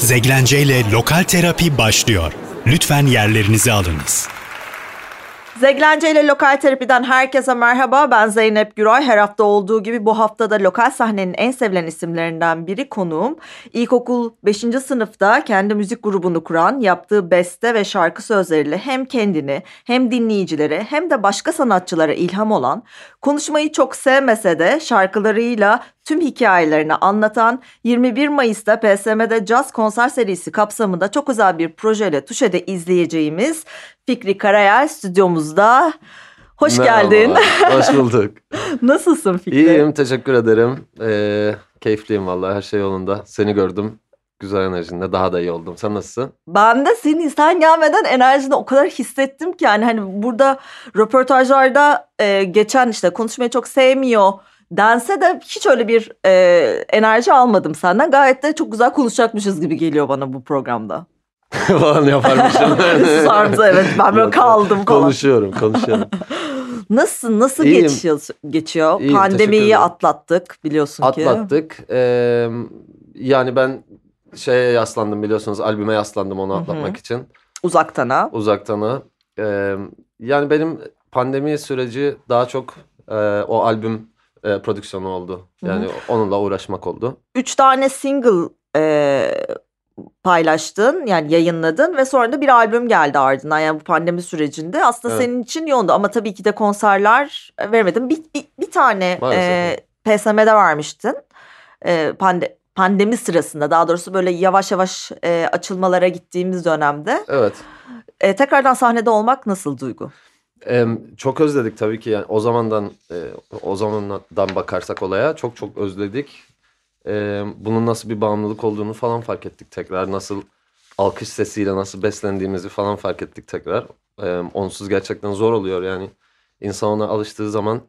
Zeglence ile Lokal Terapi başlıyor. Lütfen yerlerinizi alınız. Zeglence ile Lokal Terapi'den herkese merhaba. Ben Zeynep Güray. Her hafta olduğu gibi bu hafta da lokal sahnenin en sevilen isimlerinden biri konuğum. İlkokul 5. sınıfta kendi müzik grubunu kuran, yaptığı beste ve şarkı sözleriyle hem kendini hem dinleyicilere hem de başka sanatçılara ilham olan, konuşmayı çok sevmese de şarkılarıyla tüm hikayelerini anlatan 21 Mayıs'ta PSM'de Jazz konser serisi kapsamında çok özel bir projeyle Tuşe'de izleyeceğimiz Fikri Karayel stüdyomuzda. Hoş Merhaba, geldin. Hoş bulduk. Nasılsın Fikri? İyiyim, teşekkür ederim. Ee, keyifliyim vallahi, her şey yolunda. Seni gördüm. Güzel enerjinde daha da iyi oldum. Sen nasılsın? Ben de senin sen gelmeden enerjini o kadar hissettim ki yani hani burada röportajlarda e, geçen işte konuşmayı çok sevmiyor dense de hiç öyle bir e, enerji almadım senden. Gayet de çok güzel konuşacakmışız gibi geliyor bana bu programda. Falan yaparmışım. Sardı evet ben böyle kaldım falan. Konuşuyorum, konuşuyorum. Nasıl nasıl İyiyim. geçiyor geçiyor? İyiyim, Pandemiyi atlattık biliyorsun ki. Atlattık. Ee, yani ben şeye yaslandım biliyorsunuz, albüme yaslandım onu atlatmak için. Uzaktan ha. Uzaktan ha. Ee, yani benim pandemi süreci daha çok e, o albüm e, prodüksiyonu oldu. Yani onunla uğraşmak oldu. Üç tane single e, paylaştın yani yayınladın ve sonra da bir albüm geldi ardından yani bu pandemi sürecinde aslında Evet. senin için yoğundu ama tabii ki de konserler e, veremedin bir, bir, bir tane Maalesef, e, PSM'de vermiştin e, pande, pandemi sırasında daha doğrusu böyle yavaş yavaş e, açılmalara gittiğimiz dönemde Evet. E, tekrardan sahnede olmak nasıl duygu? Çok özledik tabii ki yani o zamandan e, o zamandan bakarsak olaya çok çok özledik. Em, bunun nasıl bir bağımlılık olduğunu falan fark ettik tekrar. Nasıl alkış sesiyle nasıl beslendiğimizi falan fark ettik tekrar. Onsuz gerçekten zor oluyor yani. İnsan ona alıştığı zaman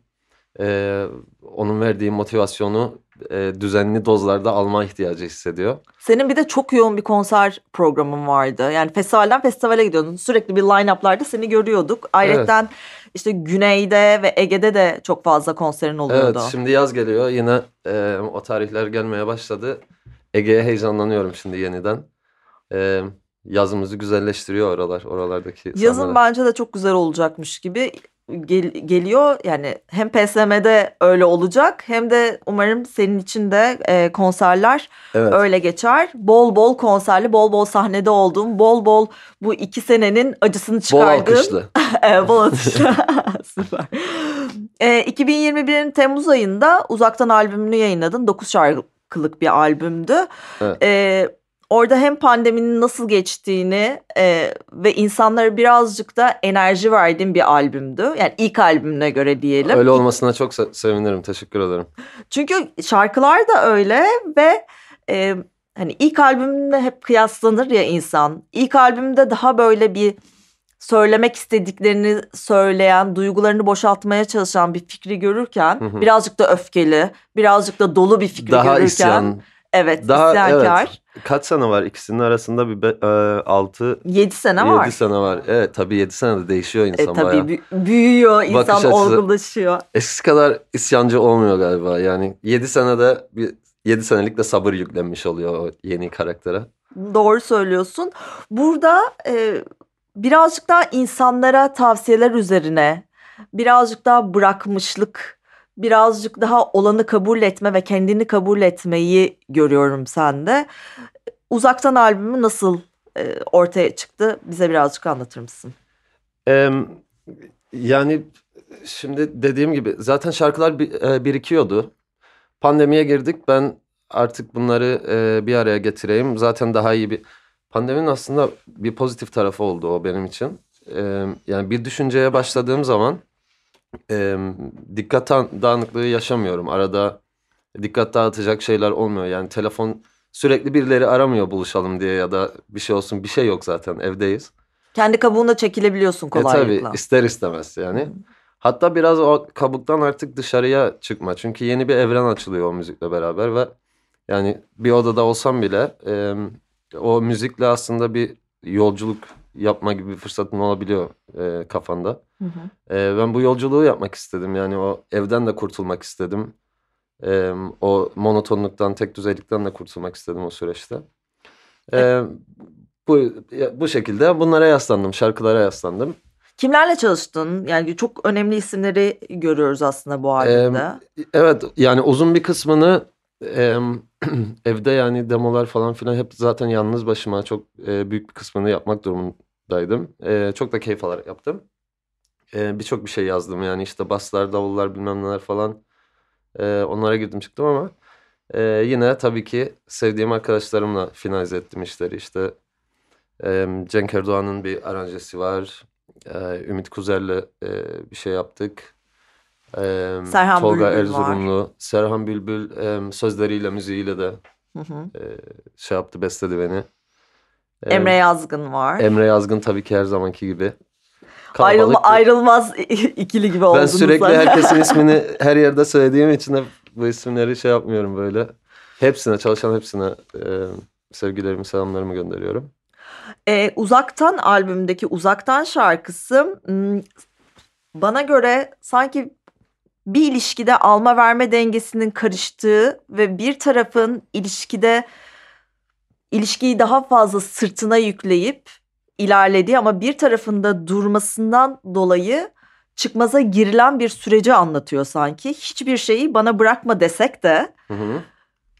e, onun verdiği motivasyonu e, düzenli dozlarda alma ihtiyacı hissediyor. Senin bir de çok yoğun bir konser programın vardı. Yani festivalden festivale gidiyordun. Sürekli bir line-up'larda seni görüyorduk. Ayrıca işte Güney'de ve Ege'de de çok fazla konserin oluyordu. Evet şimdi yaz geliyor yine e, o tarihler gelmeye başladı. Ege'ye heyecanlanıyorum şimdi yeniden. E, yazımızı güzelleştiriyor oralar oralardaki Yazın sahneler. bence de çok güzel olacakmış gibi gel- geliyor. Yani hem PSM'de öyle olacak hem de umarım senin için de e, konserler Evet. öyle geçer. Bol bol konserli, bol bol sahnede olduğum, bol bol bu iki senenin acısını Bol çıkardığım. alkışlı. Evet, bol atışlı. Süper. Ee, 2021'in Temmuz ayında uzaktan albümünü yayınladın. 9 şarkılık bir albümdü. Evet. Ee, orada hem pandeminin nasıl geçtiğini e, ve insanlara birazcık da enerji verdiğin bir albümdü. Yani ilk albümüne göre diyelim. Öyle olmasına çok se- sevinirim. Teşekkür ederim. Çünkü şarkılar da öyle ve e, hani ilk albümle hep kıyaslanır ya insan. İlk albümde daha böyle bir söylemek istediklerini söyleyen, duygularını boşaltmaya çalışan bir fikri görürken Hı hı. birazcık da öfkeli, birazcık da dolu bir fikri Daha görürken isyan. Evet Daha isyankar. evet. Kaç sene var ikisinin arasında bir be, e, 6 7 sene 7 var. sene var. Evet tabii 7 senede değişiyor E, insan tabii bayağı. bü- büyüyor, insan Bakış açısı- olgunlaşıyor. Eskisi kadar isyancı olmuyor galiba. Yani 7 senede bir 7 senelik de sabır yüklenmiş oluyor o yeni karaktere. Doğru söylüyorsun. Burada e, birazcık daha insanlara tavsiyeler üzerine, birazcık daha bırakmışlık, birazcık daha olanı kabul etme ve kendini kabul etmeyi görüyorum sende. Uzaktan albümü nasıl e, ortaya çıktı? Bize birazcık anlatır mısın? Em, yani şimdi dediğim gibi zaten şarkılar e, birikiyordu. Pandemiye girdik. Ben artık bunları e, bir araya getireyim. Zaten daha iyi bir pandeminin aslında bir pozitif tarafı oldu o benim için. E, yani bir düşünceye başladığım zaman e, dikkat da- dağınıklığı yaşamıyorum. Arada dikkat dağıtacak şeyler olmuyor. Yani telefon sürekli birileri aramıyor buluşalım diye ya da bir şey olsun bir şey yok zaten evdeyiz. Kendi kabuğuna çekilebiliyorsun E kolaylıkla. tabii ister istemez yani. Hatta biraz o kabuktan artık dışarıya çıkma. Çünkü yeni bir evren açılıyor o müzikle beraber ve yani bir odada olsam bile e, o müzikle aslında bir yolculuk yapma gibi bir fırsatın olabiliyor e, kafanda. Hı hı. E, ben bu yolculuğu yapmak istedim. Yani o evden de kurtulmak istedim. E, o monotonluktan, tek düzeylikten de kurtulmak istedim o süreçte. Ee, bu ya- bu şekilde bunlara yaslandım, şarkılara yaslandım. Kimlerle çalıştın? Yani çok önemli isimleri görüyoruz aslında bu albümde. Evet yani uzun bir kısmını em, evde yani demolar falan filan hep zaten yalnız başıma çok e, büyük bir kısmını yapmak durumundaydım. E, çok da keyif alarak yaptım. E, Birçok bir şey yazdım yani işte baslar, davullar bilmem neler falan. E, onlara girdim çıktım ama e, yine tabii ki sevdiğim arkadaşlarımla finalize ettim işleri. İşte e, Cenk Erdoğan'ın bir aranjesi var. E, Ümit Kuzer'le e, bir şey yaptık. E, Serhan Tolga Bülbül var. Erzurumlu, Serhan Bülbül e, sözleriyle müziğiyle de Hı hı. e, şey yaptı besledi beni. Emre Yazgın var. Emre Yazgın tabii ki her zamanki gibi. Ayrılma, bir- ayrılmaz ikili gibi Ben oldunuz. sürekli zaten. herkesin ismini her yerde söylediğim için hep bu isimleri şey yapmıyorum böyle. Hepsine çalışan hepsine e, sevgilerimi selamlarımı gönderiyorum. Ee, Uzaktan albümdeki Uzaktan şarkısı hmm, bana göre sanki bir ilişkide alma verme dengesinin karıştığı ve bir tarafın ilişkide ilişkiyi daha fazla sırtına yükleyip ilerlediği ama bir tarafında durmasından dolayı çıkmaza girilen bir süreci anlatıyor sanki. Hiçbir şeyi bana bırakma desek de Hı hı.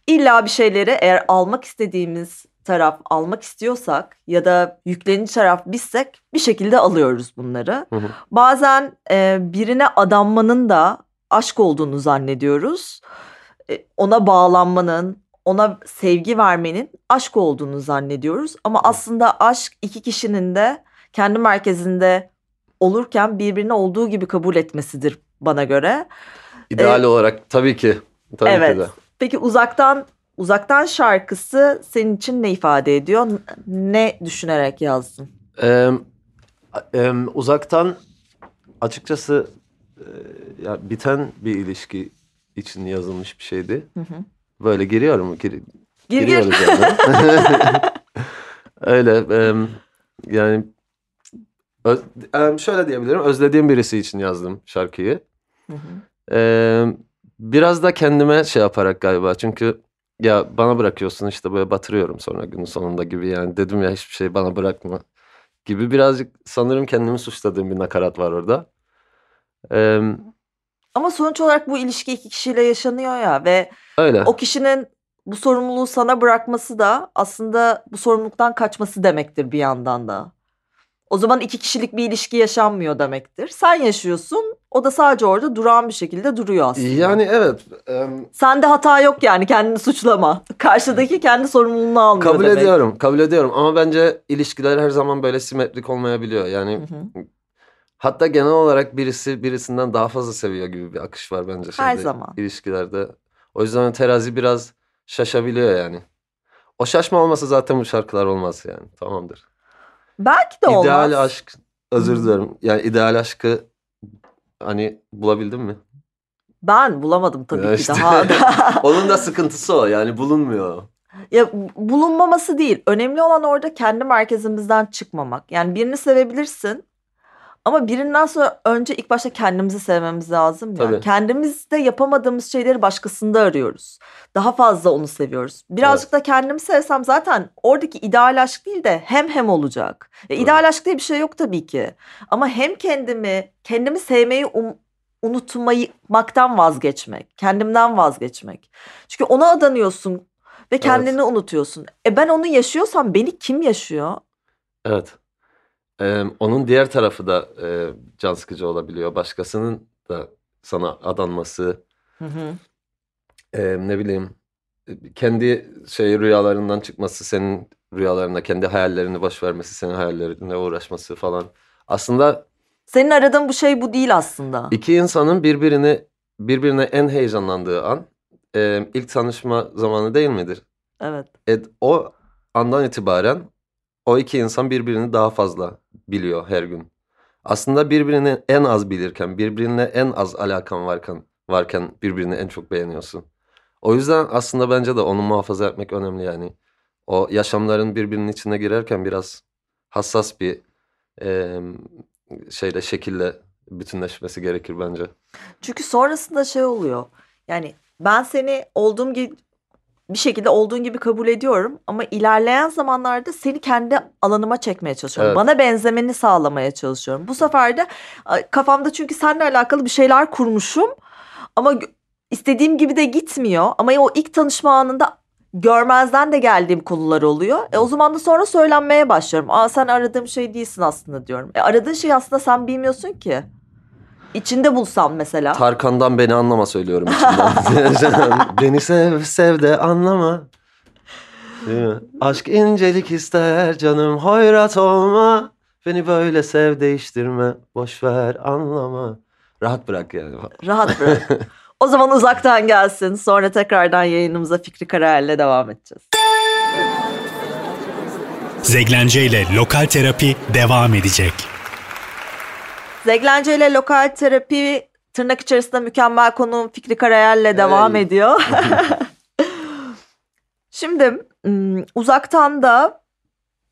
İlla bir şeyleri eğer almak istediğimiz taraf almak istiyorsak ya da yüklenici taraf bizsek bir şekilde alıyoruz bunları. Hı hı. Bazen e, birine adanmanın da aşk olduğunu zannediyoruz. E, ona bağlanmanın, ona sevgi vermenin aşk olduğunu zannediyoruz. Ama aslında aşk iki kişinin de kendi merkezinde olurken birbirini olduğu gibi kabul etmesidir bana göre. İdeal olarak tabii ki. Tabii Evet. ki de. Peki uzaktan uzaktan şarkısı senin için ne ifade ediyor? Ne düşünerek yazdın? Ee, em, uzaktan açıkçası e, ya biten bir ilişki için yazılmış bir şeydi. Hı hı. Böyle giriyorum. Gir, Gir gir. giriyoruz yani. Öyle yani öz- şöyle diyebilirim. Özlediğim birisi için yazdım şarkıyı. Hı hı. Biraz da kendime şey yaparak galiba çünkü ya bana bırakıyorsun işte böyle batırıyorum sonra günün sonunda gibi yani dedim ya hiçbir şey bana bırakma gibi birazcık sanırım kendimi suçladığım bir nakarat var orada. Ee, Ama sonuç olarak bu ilişki iki kişiyle yaşanıyor ya ve öyle. o kişinin bu sorumluluğu sana bırakması da aslında bu sorumluluktan kaçması demektir bir yandan da. O zaman iki kişilik bir ilişki yaşanmıyor demektir. Sen yaşıyorsun, o da sadece orada durağan bir şekilde duruyor aslında. Yani evet em, Sende hata yok yani kendini suçlama. Karşıdaki kendi sorumluluğunu almıyor kabul demek. ediyorum kabul ediyorum ama bence ilişkiler her zaman böyle simetrik olmayabiliyor. Yani Hı hı. Hatta genel olarak birisi birisinden daha fazla seviyor gibi bir akış var bence Her şeyde, zaman. ilişkilerde. O yüzden terazi biraz şaşabiliyor yani. O şaşma olmasa zaten bu şarkılar olmaz yani. Tamamdır. Belki de olmaz. İdeal aşk özür dilerim. Yani ideal aşkı hani bulabildin mi? Ben bulamadım tabii Ya ki işte. daha da. Onun da sıkıntısı o yani bulunmuyor. ya bulunmaması değil. Önemli olan orada kendi merkezimizden çıkmamak. Yani birini sevebilirsin. Ama birinden sonra önce ilk başta kendimizi sevmemiz lazım ya. Tabii. Kendimizde yapamadığımız şeyleri başkasında arıyoruz. Daha fazla onu seviyoruz. Birazcık da kendimi sevsem zaten oradaki ideal aşk değil de hem hem olacak. Ya ideal aşk diye bir şey yok tabii ki. Ama hem kendimi, kendimi sevmeyi um, unutmaktan vazgeçmek, kendimden vazgeçmek. Çünkü ona adanıyorsun ve kendini unutuyorsun. E ben onu yaşıyorsam beni kim yaşıyor? Evet. Ee, onun diğer tarafı da e, can sıkıcı olabiliyor. Başkasının da sana adanması, Hı hı. e, ne bileyim kendi şey rüyalarından çıkması, senin rüyalarına, kendi hayallerini boş vermesi, senin hayallerinle uğraşması falan. Aslında Senin aradığın bu şey bu değil aslında. iki insanın birbirini birbirine en heyecanlandığı an e, ilk tanışma zamanı değil midir? Evet. E, o andan itibaren o iki insan birbirini daha fazla biliyor her gün. Aslında birbirini en az bilirken, birbirine en az alakan varken, varken birbirini en çok beğeniyorsun. O yüzden aslında bence de onu muhafaza etmek önemli yani. O yaşamların birbirinin içine girerken biraz hassas bir e, şeyle, şekilde bütünleşmesi gerekir bence. Çünkü sonrasında şey oluyor. Yani ben seni olduğum gibi bir şekilde olduğun gibi kabul ediyorum ama ilerleyen zamanlarda seni kendi alanıma çekmeye çalışıyorum. Evet. Bana benzemeni sağlamaya çalışıyorum. Bu sefer de kafamda çünkü seninle alakalı bir şeyler kurmuşum ama istediğim gibi de gitmiyor. Ama o ilk tanışma anında görmezden de geldiğim konular oluyor. E o zaman da sonra söylenmeye başlıyorum. Aa sen aradığım şey değilsin aslında diyorum. E aradığın şey aslında sen bilmiyorsun ki. İçinde bulsam mesela. Tarkan'dan beni anlama söylüyorum içimden. beni sev sev de anlama. Değil mi? Aşk incelik ister canım hoyrat olma. Beni böyle sev değiştirme. Boş ver anlama. Rahat bırak yani. Rahat bırak. o zaman uzaktan gelsin. Sonra tekrardan yayınımıza Fikri Karayel'le devam edeceğiz. Zeglence ile Lokal Terapi devam edecek. Zeglence ile lokal terapi tırnak içerisinde mükemmel konuğum Fikri Karayel'le devam Hey. ediyor. Şimdi uzaktan da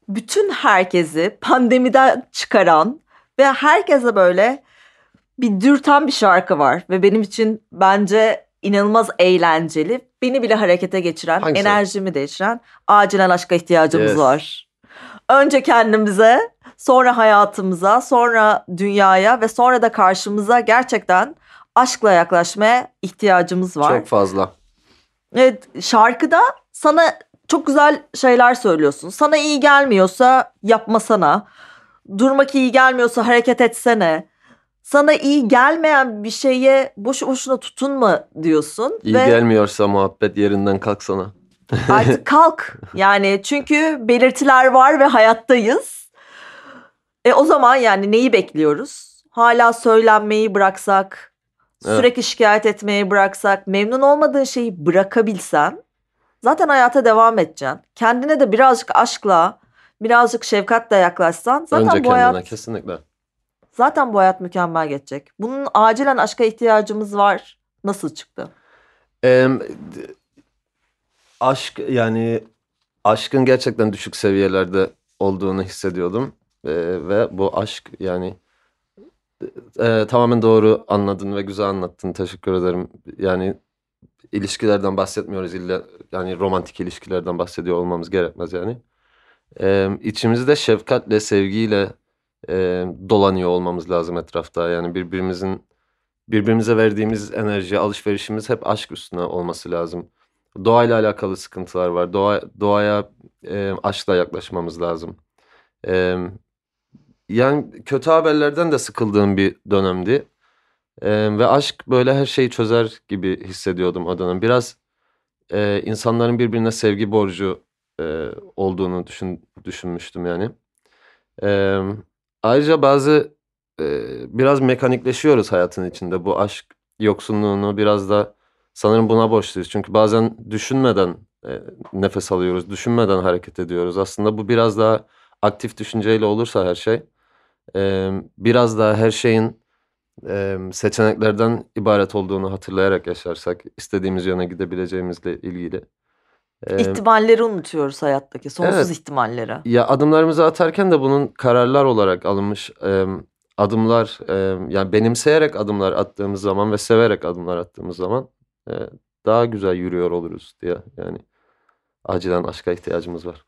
bütün herkesi pandemiden çıkaran ve herkese böyle bir dürten bir şarkı var ve benim için bence inanılmaz eğlenceli. Beni bile harekete geçiren, Hangisi? enerjimi değiştiren acilen aşka ihtiyacımız Yes. var. Önce kendimize, sonra hayatımıza, sonra dünyaya ve sonra da karşımıza gerçekten aşkla yaklaşmaya ihtiyacımız var. Çok fazla. Evet, şarkıda sana çok güzel şeyler söylüyorsun. Sana iyi gelmiyorsa yapmasana. Durmak iyi gelmiyorsa hareket etsene. Sana iyi gelmeyen bir şeye boşu boşuna tutunma diyorsun. İyi ve gelmiyorsa muhabbet yerinden kalksana. artık kalk. Yani çünkü belirtiler var ve hayattayız. E o zaman yani neyi bekliyoruz? Hala söylenmeyi bıraksak, Evet. sürekli şikayet etmeyi bıraksak, memnun olmadığın şeyi bırakabilsen zaten hayata devam edeceksin. Kendine de birazcık aşkla, birazcık şefkatle yaklaşsan zaten Önce bu kendine hayat kesinlikle. zaten bu hayat mükemmel geçecek. Bunun acilen aşka ihtiyacımız var. Nasıl çıktı? D- aşk yani aşkın gerçekten düşük seviyelerde olduğunu hissediyordum Ee, ve bu aşk yani e, tamamen doğru anladın ve güzel anlattın teşekkür ederim yani ilişkilerden bahsetmiyoruz illa yani romantik ilişkilerden bahsediyor olmamız gerekmez yani Ee, içimizde şefkatle sevgiyle e, dolanıyor olmamız lazım etrafta yani birbirimizin birbirimize verdiğimiz enerji, alışverişimiz hep aşk üstüne olması lazım. Doğayla alakalı sıkıntılar var. Doğa, doğaya e, aşkla yaklaşmamız lazım. E, yani kötü haberlerden de sıkıldığım bir dönemdi. E, ve aşk böyle her şeyi çözer gibi hissediyordum o dönem. Biraz e, insanların birbirine sevgi borcu e, olduğunu düşün, düşünmüştüm yani. E, ayrıca bazı e, biraz mekanikleşiyoruz hayatın içinde. Bu aşk yoksunluğunu biraz da sanırım buna borçluyuz. Çünkü bazen düşünmeden e, nefes alıyoruz, düşünmeden hareket ediyoruz. Aslında bu biraz daha aktif düşünceyle olursa her şey, e, biraz daha her şeyin e, seçeneklerden ibaret olduğunu hatırlayarak yaşarsak, istediğimiz yöne gidebileceğimizle ilgili. E, İhtimalleri unutuyoruz hayattaki. Sonsuz evet. ihtimalleri. ya adımlarımızı atarken de bunun kararlar olarak alınmış e, adımlar e, yani benimseyerek adımlar attığımız zaman ve severek adımlar attığımız zaman e, daha güzel yürüyor oluruz diye yani acilen aşka ihtiyacımız var.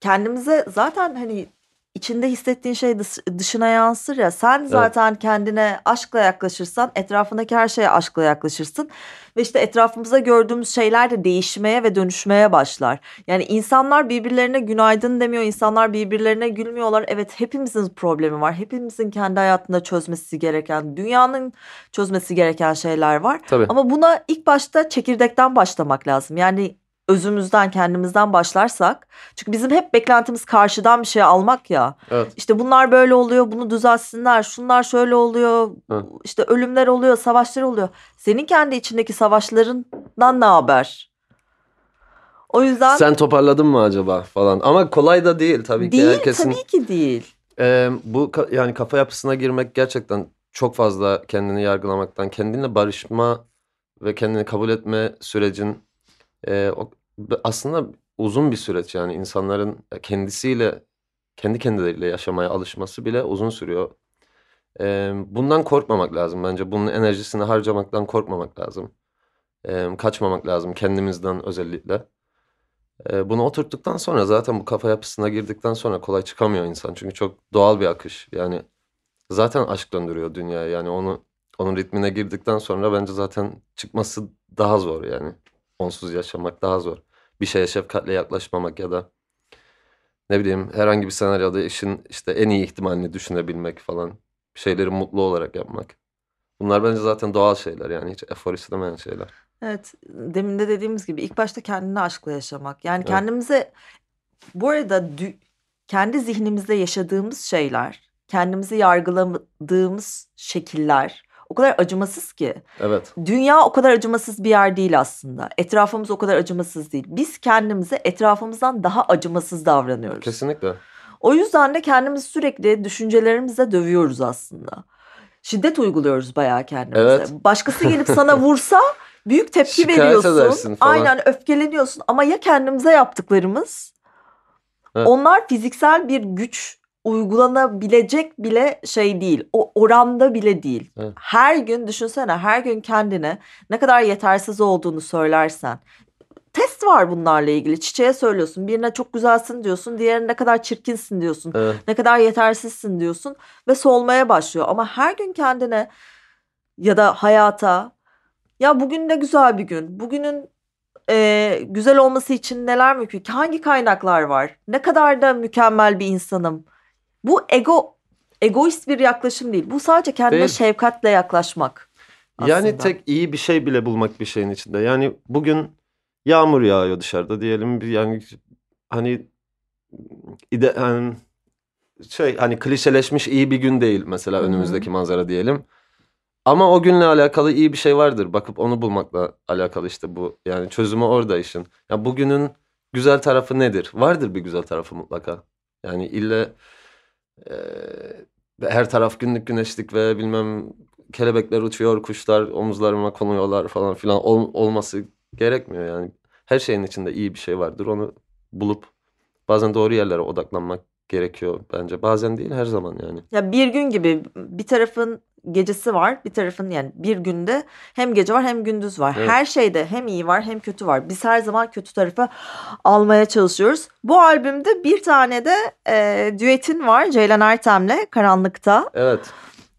kendimize zaten hani içinde hissettiğin şey dış- dışına yansır ya sen zaten kendine aşkla yaklaşırsan etrafındaki her şeye aşkla yaklaşırsın ve işte etrafımızda gördüğümüz şeyler de değişmeye ve dönüşmeye başlar. Yani insanlar birbirlerine günaydın demiyor, insanlar birbirlerine gülmüyorlar. Evet hepimizin problemi var. Hepimizin kendi hayatında çözmesi gereken, dünyanın çözmesi gereken şeyler var. Tabii. Ama buna ilk başta çekirdekten başlamak lazım. Yani özümüzden, kendimizden başlarsak. Çünkü bizim hep beklentimiz karşıdan bir şey almak ya. Evet. İşte bunlar böyle oluyor, bunu düzeltsinler, şunlar şöyle oluyor, Evet. işte ölümler oluyor, savaşlar oluyor. Senin kendi içindeki savaşlarından ne haber? O yüzden Sen toparladın mı acaba falan ama kolay da değil tabii ki değil, herkesin tabii ki değil. Ee, bu yani kafa yapısına girmek gerçekten çok fazla kendini yargılamaktan, kendinle barışma ve kendini kabul etme sürecin e, o- aslında uzun bir süreç yani insanların kendisiyle kendi kendileriyle yaşamaya alışması bile uzun sürüyor. Ee, bundan korkmamak lazım bence. Bunun enerjisini harcamaktan korkmamak lazım. E, kaçmamak lazım kendimizden özellikle. E, bunu oturttuktan sonra zaten bu kafa yapısına girdikten sonra kolay çıkamıyor insan. Çünkü çok doğal bir akış. Yani zaten aşk döndürüyor dünyayı. Yani onu onun ritmine girdikten sonra bence zaten çıkması daha zor yani. Onsuz yaşamak daha zor. Bir şeye şefkatle yaklaşmamak ya da ne bileyim herhangi bir senaryoda işin işte en iyi ihtimalini düşünebilmek falan. Bir şeyleri mutlu olarak yapmak. Bunlar bence zaten doğal şeyler yani hiç efor istemeyen şeyler. Evet, demin de dediğimiz gibi ilk başta kendini aşkla yaşamak. Yani Evet. kendimize bu arada kendi zihnimizde yaşadığımız şeyler, kendimizi yargıladığımız şekiller o kadar acımasız ki. Evet. Dünya o kadar acımasız bir yer değil aslında. Etrafımız o kadar acımasız değil. Biz kendimize etrafımızdan daha acımasız davranıyoruz. Kesinlikle. O yüzden de kendimizi sürekli düşüncelerimizle dövüyoruz aslında. Şiddet uyguluyoruz bayağı kendimize. Evet. Başkası gelip sana vursa büyük tepki Şikayet veriyorsun. edersin falan. Aynen öfkeleniyorsun ama ya kendimize yaptıklarımız Evet. onlar fiziksel bir güç uygulanabilecek bile şey değil. O oranda bile değil. Evet. Her gün düşünsene her gün kendine ne kadar yetersiz olduğunu söylersen. Test var bunlarla ilgili. Çiçeğe söylüyorsun. Birine çok güzelsin diyorsun. Diğerine ne kadar çirkinsin diyorsun. Evet. Ne kadar yetersizsin diyorsun ve solmaya başlıyor. Ama her gün kendine ya da hayata ya bugün ne güzel bir gün. Bugünün e, güzel olması için neler mümkün? Hangi kaynaklar var? Ne kadar da mükemmel bir insanım. Bu ego egoist bir yaklaşım değil. Bu sadece kendine Değil. şefkatle yaklaşmak. Yani aslında. tek iyi bir şey bile bulmak bir şeyin içinde. Yani bugün yağmur yağıyor dışarıda diyelim. Yani hani ide hani şey hani klişeleşmiş iyi bir gün değil mesela Hı hı. önümüzdeki manzara diyelim. Ama o günle alakalı iyi bir şey vardır. Bakıp onu bulmakla alakalı işte bu. Yani çözümü orada işin. Ya bugünün güzel tarafı nedir? Vardır bir güzel tarafı mutlaka. Yani ille eee, her taraf günlük güneşlik ve bilmem kelebekler uçuyor, kuşlar omuzlarıma konuyorlar falan filan ol- olması gerekmiyor yani. Her şeyin içinde iyi bir şey vardır. Onu bulup bazen doğru yerlere odaklanmak gerekiyor bence. Bazen değil her zaman yani. Ya bir gün gibi bir tarafın gecesi var, bir tarafın yani bir günde hem gece var hem gündüz var. Evet. Her şeyde hem iyi var hem kötü var. Biz her zaman kötü tarafı almaya çalışıyoruz. Bu albümde bir tane de e, düetin var Ceylan Ertem'le Karanlıkta. Evet.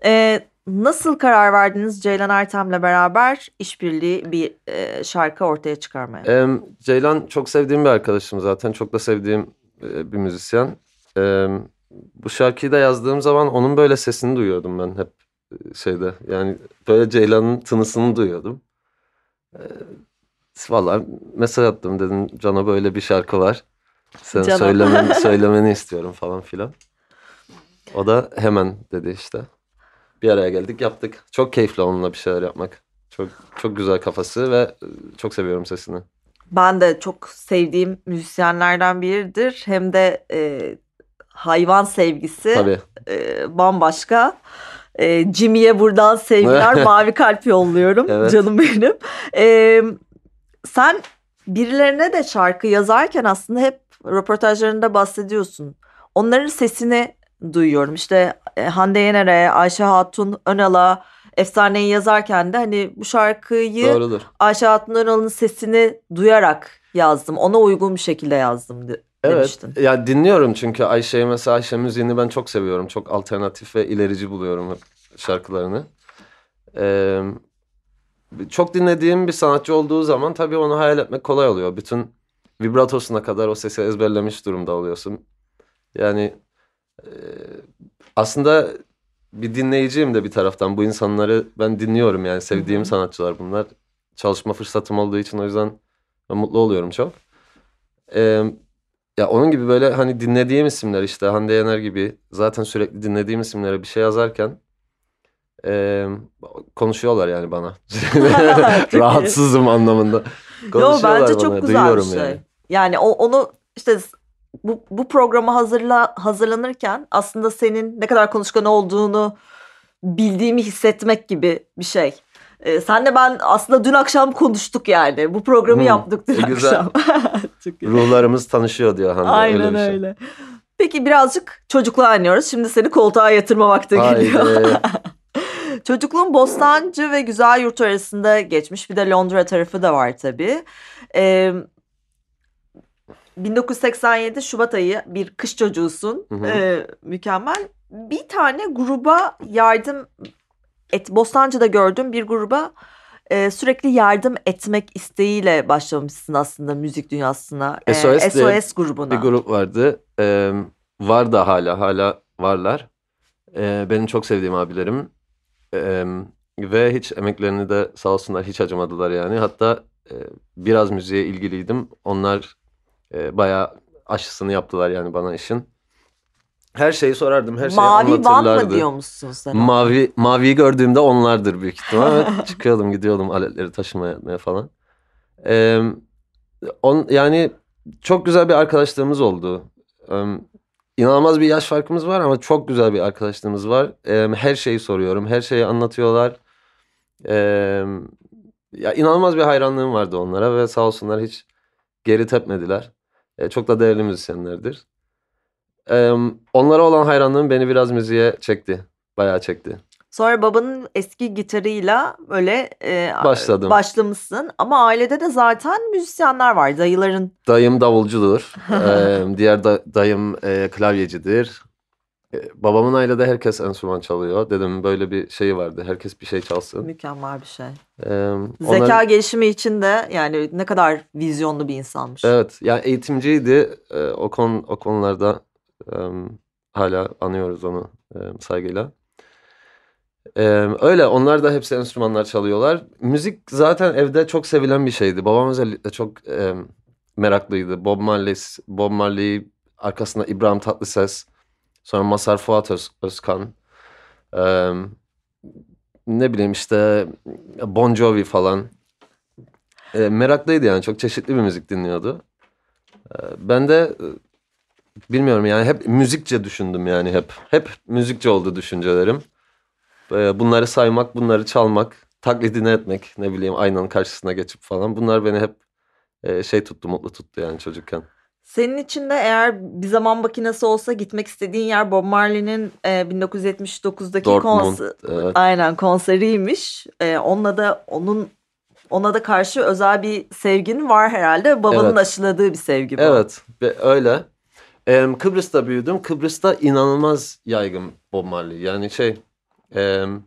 E, nasıl karar verdiniz Ceylan Ertem'le beraber işbirliği bir e, şarkı ortaya çıkarmaya? Em, Ceylan çok sevdiğim bir arkadaşım zaten. Çok da sevdiğim e, bir müzisyen. Em, bu şarkıyı da yazdığım zaman onun böyle sesini duyuyordum ben hep e, şeyde. Yani böyle Ceylan'ın tınısını duyuyordum. E, Valla mesaj attım dedim Can'a böyle bir şarkı var. Sen Can'a. söylemeni, söylemeni istiyorum falan filan. O da hemen dedi işte. Bir araya geldik yaptık. Çok keyifli onunla bir şeyler yapmak. Çok çok güzel kafası ve e, çok seviyorum sesini. Ben de çok sevdiğim müzisyenlerden biridir. Hem de e, hayvan sevgisi. Tabii. e, bambaşka. E, Jimmy'ye buradan sevgiler, mavi kalp yolluyorum Evet. canım benim. E, sen birilerine de şarkı yazarken aslında hep röportajlarında bahsediyorsun. Onların sesini duyuyorum. İşte e, Hande Yener'e, Ayşe Hatun Önal'a efsaneyi yazarken de hani bu şarkıyı Doğrudur. Ayşe Hatun Önal'ın sesini duyarak yazdım. Ona uygun bir şekilde yazdım Evet. demiştin. Ya dinliyorum çünkü Ayşe'yi mesela Ayşe müziğini ben çok seviyorum. Çok alternatif ve ilerici buluyorum hep şarkılarını. Ee, çok dinlediğim bir sanatçı olduğu zaman tabii onu hayal etmek kolay oluyor. Bütün vibratosuna kadar o sesi ezberlemiş durumda oluyorsun. Yani e, aslında bir dinleyiciyim de bir taraftan. Bu insanları ben dinliyorum yani sevdiğim sanatçılar bunlar. Çalışma fırsatım olduğu için o yüzden ben mutlu oluyorum çok. Ee, ya onun gibi böyle hani dinlediğim isimler işte Hande Yener gibi zaten sürekli dinlediğim isimlere bir şey yazarken e, konuşuyorlar yani bana. Rahatsızım anlamında. Yo Konuşuyorlar bence bana, çok güzel bir şey. yani. Yani, o, onu işte bu, bu programa hazırla, hazırlanırken aslında senin ne kadar konuşkan olduğunu bildiğimi hissetmek gibi bir şey. Ee, senle ben aslında dün akşam konuştuk yani. Bu programı Hmm, yaptık dün e, güzel. akşam. Ruhlarımız tanışıyor diyor Hande. Aynen öyle öyle, şey. Peki birazcık çocukluğa iniyoruz. Şimdi seni koltuğa yatırma vakti Haydi. geliyor. Çocukluğun Bostancı ve Güzel Yurt arasında geçmiş. Bir de Londra tarafı da var tabii. Ee, 1987 Şubat ayı bir kış çocuğusun. Hı hı. Ee, mükemmel. Bir tane gruba yardım et Bostancı'da gördüğüm bir gruba e, sürekli yardım etmek isteğiyle başlamışsın aslında müzik dünyasına. Ee, SOS SOS grubuna. Bir grup vardı. Ee, var da hala hala varlar. Ee, benim çok sevdiğim abilerim. Ee, ve hiç emeklerini de sağ olsunlar hiç acımadılar yani. Hatta e, biraz müziğe ilgiliydim. Onlar e, bayağı aşısını yaptılar yani bana işin. Her şeyi sorardım, her şeyi Mavi anlatırlardı. mı diyormuşsun sen? Mavi maviyi gördüğümde onlardır büyük ihtimal. Çıkıyordum, gidiyordum aletleri taşımaya etmeye falan. Ee, on, yani çok güzel bir arkadaşlığımız oldu. Ee, inanılmaz bir yaş farkımız var ama çok güzel bir arkadaşlığımız var. Ee, her şeyi soruyorum, her şeyi anlatıyorlar. Ee, ya inanılmaz bir hayranlığım vardı onlara ve sağ olsunlar hiç geri tepmediler. Ee, çok da değerli müzisyenlerdir. Ee, onlara olan hayranlığım beni biraz müziğe çekti. Bayağı çekti. Sonra babanın eski gitarıyla böyle e, Başladım. başlamışsın. Ama ailede de zaten müzisyenler var. Dayıların Dayım davulcudur. Ee, diğer da- dayım e, klavyecidir. Ee, babamın ailede herkes enstrüman çalıyor. Dedemin böyle bir şeyi vardı. Herkes bir şey çalsın. mükemmel bir şey. Ee, Zeka onlar- gelişimi için de yani ne kadar vizyonlu bir insanmış. Evet. Yani eğitimciydi. Ee, o, kon, o konularda hala anıyoruz onu saygıyla. Öyle. Onlar da hepsi enstrümanlar çalıyorlar. Müzik zaten evde çok sevilen bir şeydi. Babam özellikle çok meraklıydı. Bob Marley, Bob Marley arkasında İbrahim Tatlıses, sonra Mazhar Fuat Öz- Özkan. Ne bileyim işte Bon Jovi falan. E, meraklıydı yani çok çeşitli bir müzik dinliyordu. E, ben de bilmiyorum yani hep müzikçe düşündüm yani hep. Hep müzikçe oldu düşüncelerim. E, bunları saymak, bunları çalmak, taklidini etmek, ne bileyim aynanın karşısına geçip falan. Bunlar beni hep e, şey tuttu, mutlu tuttu yani çocukken. Senin için de eğer bir zaman makinesi olsa gitmek istediğin yer Bob Marley'nin e, 1979'daki Dortmund, konser, evet. aynen konseriymiş. E, onunla da onun ona da karşı özel bir sevgin var herhalde. Babanın Evet. aşıladığı bir sevgi bu. Evet, ve öyle. Em, Kıbrıs'ta büyüdüm. Kıbrıs'ta inanılmaz yaygın Bob Marley. Yani şey, em,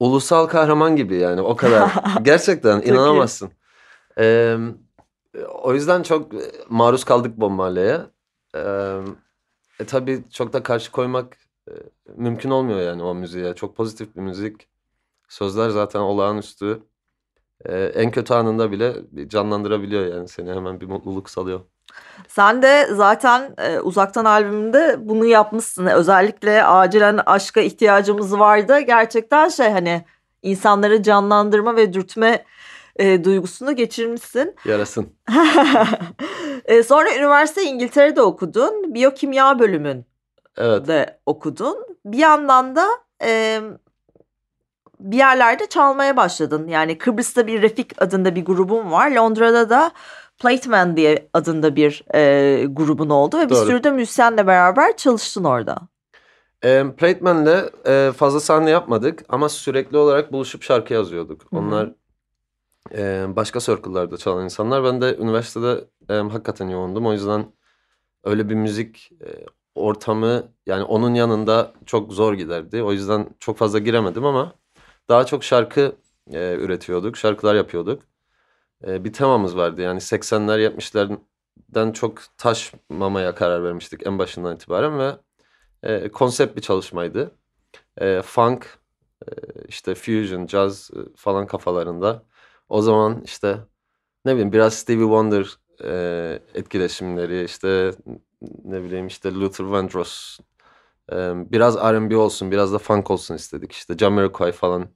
ulusal kahraman gibi yani o kadar. Gerçekten inanamazsın. Em, o yüzden çok e, maruz kaldık Bob Marley'e. Em, e tabii çok da karşı koymak e, mümkün olmuyor yani o müziğe. Çok pozitif bir müzik. Sözler zaten olağanüstü. E, en kötü anında bile canlandırabiliyor yani seni hemen bir mutluluk salıyor. Sen de zaten e, uzaktan albümünde bunu yapmışsın. Özellikle acilen aşka ihtiyacımız vardı. Gerçekten şey hani insanları canlandırma ve dürtme e, duygusunu geçirmişsin. Yarasın. E, sonra üniversite İngiltere'de okudun. Biyokimya bölümünde Evet. okudun. Bir yandan da e, bir yerlerde çalmaya başladın. Yani Kıbrıs'ta bir Refik adında bir grubun var. Londra'da da Plateman diye adında bir e, grubun oldu. Ve bir Doğru. sürü de müzisyenle beraber çalıştın orada. E, Plateman'le e, fazla sahne yapmadık ama sürekli olarak buluşup şarkı yazıyorduk. Hı hı. Onlar e, başka circle'larda çalan insanlar. Ben de üniversitede e, hakikaten yoğundum. O yüzden öyle bir müzik e, ortamı yani onun yanında çok zor giderdi. O yüzden çok fazla giremedim ama daha çok şarkı e, üretiyorduk. Şarkılar yapıyorduk. E, bir temamız vardı yani 80'ler 70'lerden çok taşmamaya karar vermiştik en başından itibaren ve e, konsept bir çalışmaydı. E, funk, e, işte fusion, jazz e, falan kafalarında. O zaman işte ne bileyim biraz Stevie Wonder e, etkileşimleri, işte ne bileyim işte Luther Vandross, e, biraz R&B olsun, biraz da funk olsun istedik. İşte Jamiroquai falan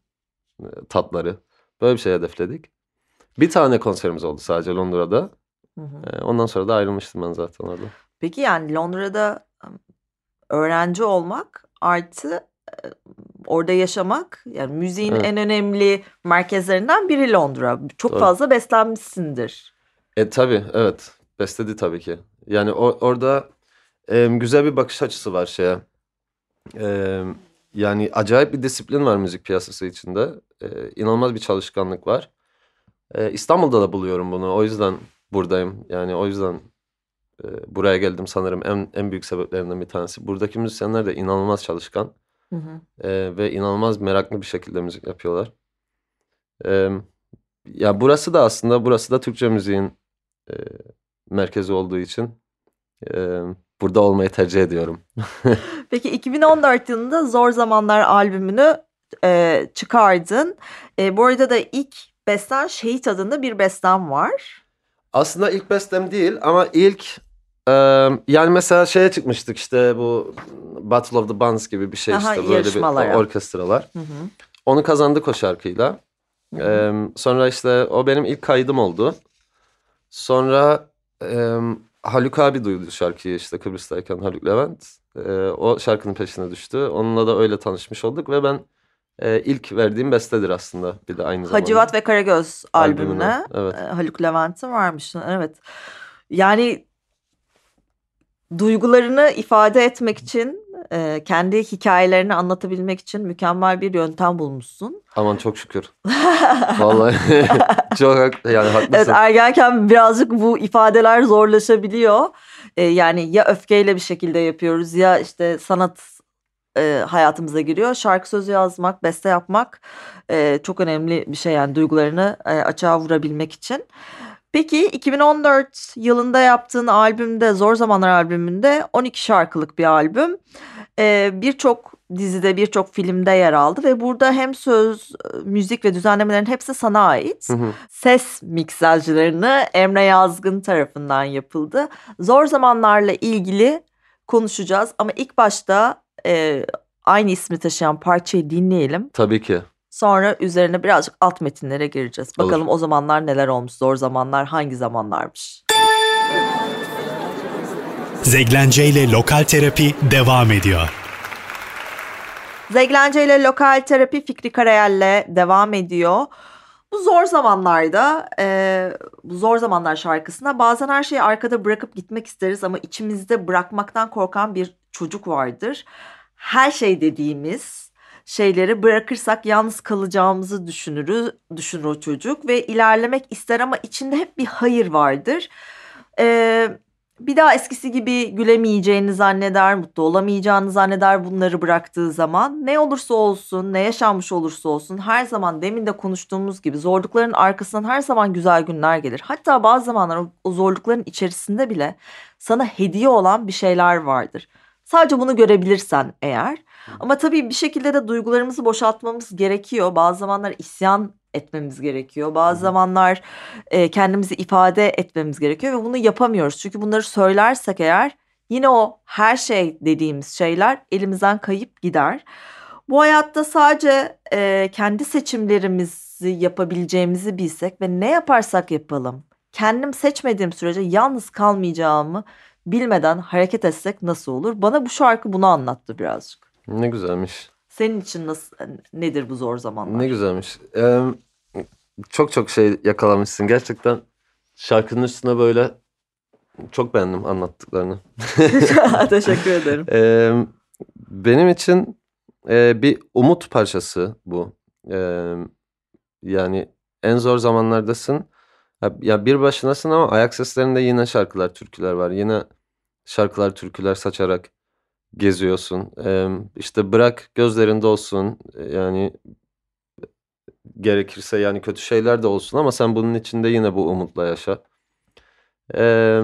e, tatları. Böyle bir şey hedefledik. Bir tane konserimiz oldu sadece Londra'da. Hı hı. E, ondan sonra da ayrılmıştım ben zaten orada. Peki yani Londra'da öğrenci olmak artı e, orada yaşamak yani müziğin Evet. en önemli merkezlerinden biri Londra. Çok Doğru. fazla beslenmişsindir. E tabii evet besledi tabii ki. Yani o, orada e, güzel bir bakış açısı var şeye. E, yani acayip bir disiplin var müzik piyasası içinde. E, inanılmaz bir çalışkanlık var. E, İstanbul'da da buluyorum bunu. O yüzden buradayım. Yani o yüzden e, buraya geldim sanırım en en büyük sebeplerinden bir tanesi. Buradaki müzisyenler de inanılmaz çalışkan Hı hı. e, ve inanılmaz meraklı bir şekilde müzik yapıyorlar. E, ya burası da aslında burası da Türkçe müziğin e, merkezi olduğu için e, burada olmayı tercih ediyorum. Peki 2014 yılında Zor Zamanlar albümünü e, çıkardın. E, bu arada da ilk besten Şehit adında bir bestem var. Aslında ilk bestem değil ama ilk e, yani mesela şeye çıkmıştık işte bu Battle of the Bands gibi bir şey Aha, işte böyle bir orkestralar. Hı hı. Onu kazandık o şarkıyla. Hı hı. Ee, sonra işte o benim ilk kaydım oldu. Sonra e, Haluk abi duydu şarkıyı işte Kıbrıs'tayken Haluk Levent. Ee, o şarkının peşine düştü. Onunla da öyle tanışmış olduk ve ben e, ilk verdiğim bestedir aslında bir de aynı zamanda. Hacivat ve Karagöz albümüne Albümüne, evet. e, Haluk Levent'in varmış. Evet. Yani duygularını ifade etmek için, e, kendi hikayelerini anlatabilmek için mükemmel bir yöntem bulmuşsun. Aman çok şükür. Vallahi çok hak- yani haklısın. Evet ergenken birazcık bu ifadeler zorlaşabiliyor. E, yani ya öfkeyle bir şekilde yapıyoruz ya işte sanat e, hayatımıza giriyor. Şarkı sözü yazmak, beste yapmak e, çok önemli bir şey yani duygularını e, açığa vurabilmek için. Peki 2014 yılında yaptığın albümde Zor Zamanlar albümünde 12 şarkılık bir albüm. E, birçok dizide birçok filmde yer aldı ve burada hem söz, müzik ve düzenlemelerin hepsi sana ait. Hı hı. Ses miksajlarını Emre Yazgın tarafından yapıldı. Zor zamanlarla ilgili konuşacağız ama ilk başta e, aynı ismi taşıyan parçayı dinleyelim. Tabii ki. Sonra üzerine birazcık alt metinlere gireceğiz. Olur. Bakalım o zamanlar neler olmuş, zor zamanlar hangi zamanlarmış. Zeglence ile Lokal Terapi devam ediyor. Zeglence ile lokal terapi Fikri Karayel'le devam ediyor. Bu zor zamanlarda, e, bu zor zamanlar şarkısında bazen her şeyi arkada bırakıp gitmek isteriz ama içimizde bırakmaktan korkan bir çocuk vardır. Her şey dediğimiz şeyleri bırakırsak yalnız kalacağımızı düşünürü, düşünür o çocuk ve ilerlemek ister ama içinde hep bir hayır vardır. E, bir daha eskisi gibi gülemeyeceğini zanneder, mutlu olamayacağını zanneder bunları bıraktığı zaman. Ne olursa olsun, ne yaşanmış olursa olsun her zaman demin de konuştuğumuz gibi zorlukların arkasından her zaman güzel günler gelir. Hatta bazı zamanlar o zorlukların içerisinde bile sana hediye olan bir şeyler vardır. Sadece bunu görebilirsen eğer. Ama tabii bir şekilde de duygularımızı boşaltmamız gerekiyor. Bazı zamanlar isyan etmemiz gerekiyor. Bazı zamanlar e, kendimizi ifade etmemiz gerekiyor ve bunu yapamıyoruz. Çünkü bunları söylersek eğer yine o her şey dediğimiz şeyler elimizden kayıp gider. Bu hayatta sadece e, kendi seçimlerimizi yapabileceğimizi bilsek ve ne yaparsak yapalım kendim seçmediğim sürece yalnız kalmayacağımı bilmeden hareket etsek nasıl olur? Bana bu şarkı bunu anlattı birazcık. Ne güzelmiş. Senin için nasıl nedir bu zor zamanlar? Ne güzelmiş. Ee, çok çok şey yakalamışsın. Gerçekten şarkının üstüne böyle çok beğendim anlattıklarını. Teşekkür ederim. Ee, benim için e, bir umut parçası bu. Ee, yani en zor zamanlardasın. Ya, bir başınasın ama ayak seslerinde yine şarkılar, türküler var. Yine şarkılar, türküler saçarak geziyorsun. Ee, işte bırak gözlerinde olsun. Yani gerekirse yani kötü şeyler de olsun ama sen bunun içinde yine bu umutla yaşa. Ee,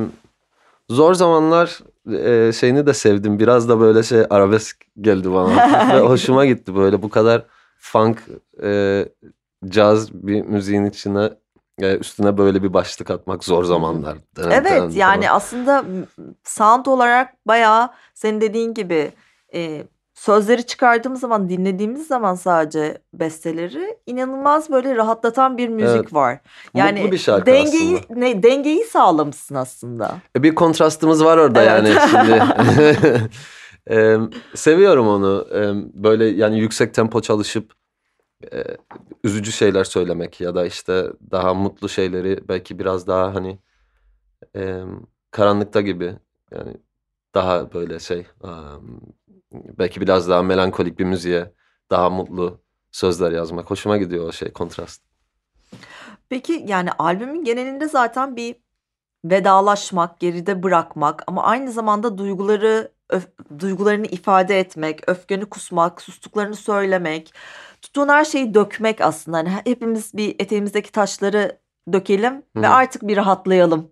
zor zamanlar e, şeyini de sevdim. Biraz da böyle şey arabesk geldi bana. Ve hoşuma gitti böyle bu kadar funk, e, caz bir müziğin içine e, üstüne böyle bir başlık atmak zor zamanlar. Evet yani aslında sound olarak bayağı senin dediğin gibi e, sözleri çıkardığımız zaman dinlediğimiz zaman sadece besteleri inanılmaz böyle rahatlatan bir müzik Evet. var. Mutlu Yani bir şarkı dengeyi aslında. ne dengeyi sağlamışsın aslında. E, Bir kontrastımız var orada Evet. yani şimdi. Em, seviyorum onu. Em, böyle yani yüksek tempo çalışıp e, üzücü şeyler söylemek ya da işte daha mutlu şeyleri belki biraz daha hani em, karanlıkta gibi yani daha böyle şey em, belki biraz daha melankolik bir müziğe daha mutlu sözler yazmak. Hoşuma gidiyor o şey kontrast. Peki yani albümün genelinde zaten bir vedalaşmak, geride bırakmak ama aynı zamanda duyguları öf, duygularını ifade etmek, öfkeni kusmak, sustuklarını söylemek, tuttuğun her şeyi dökmek aslında. Hani hepimiz bir eteğimizdeki taşları dökelim Hı ve artık bir rahatlayalım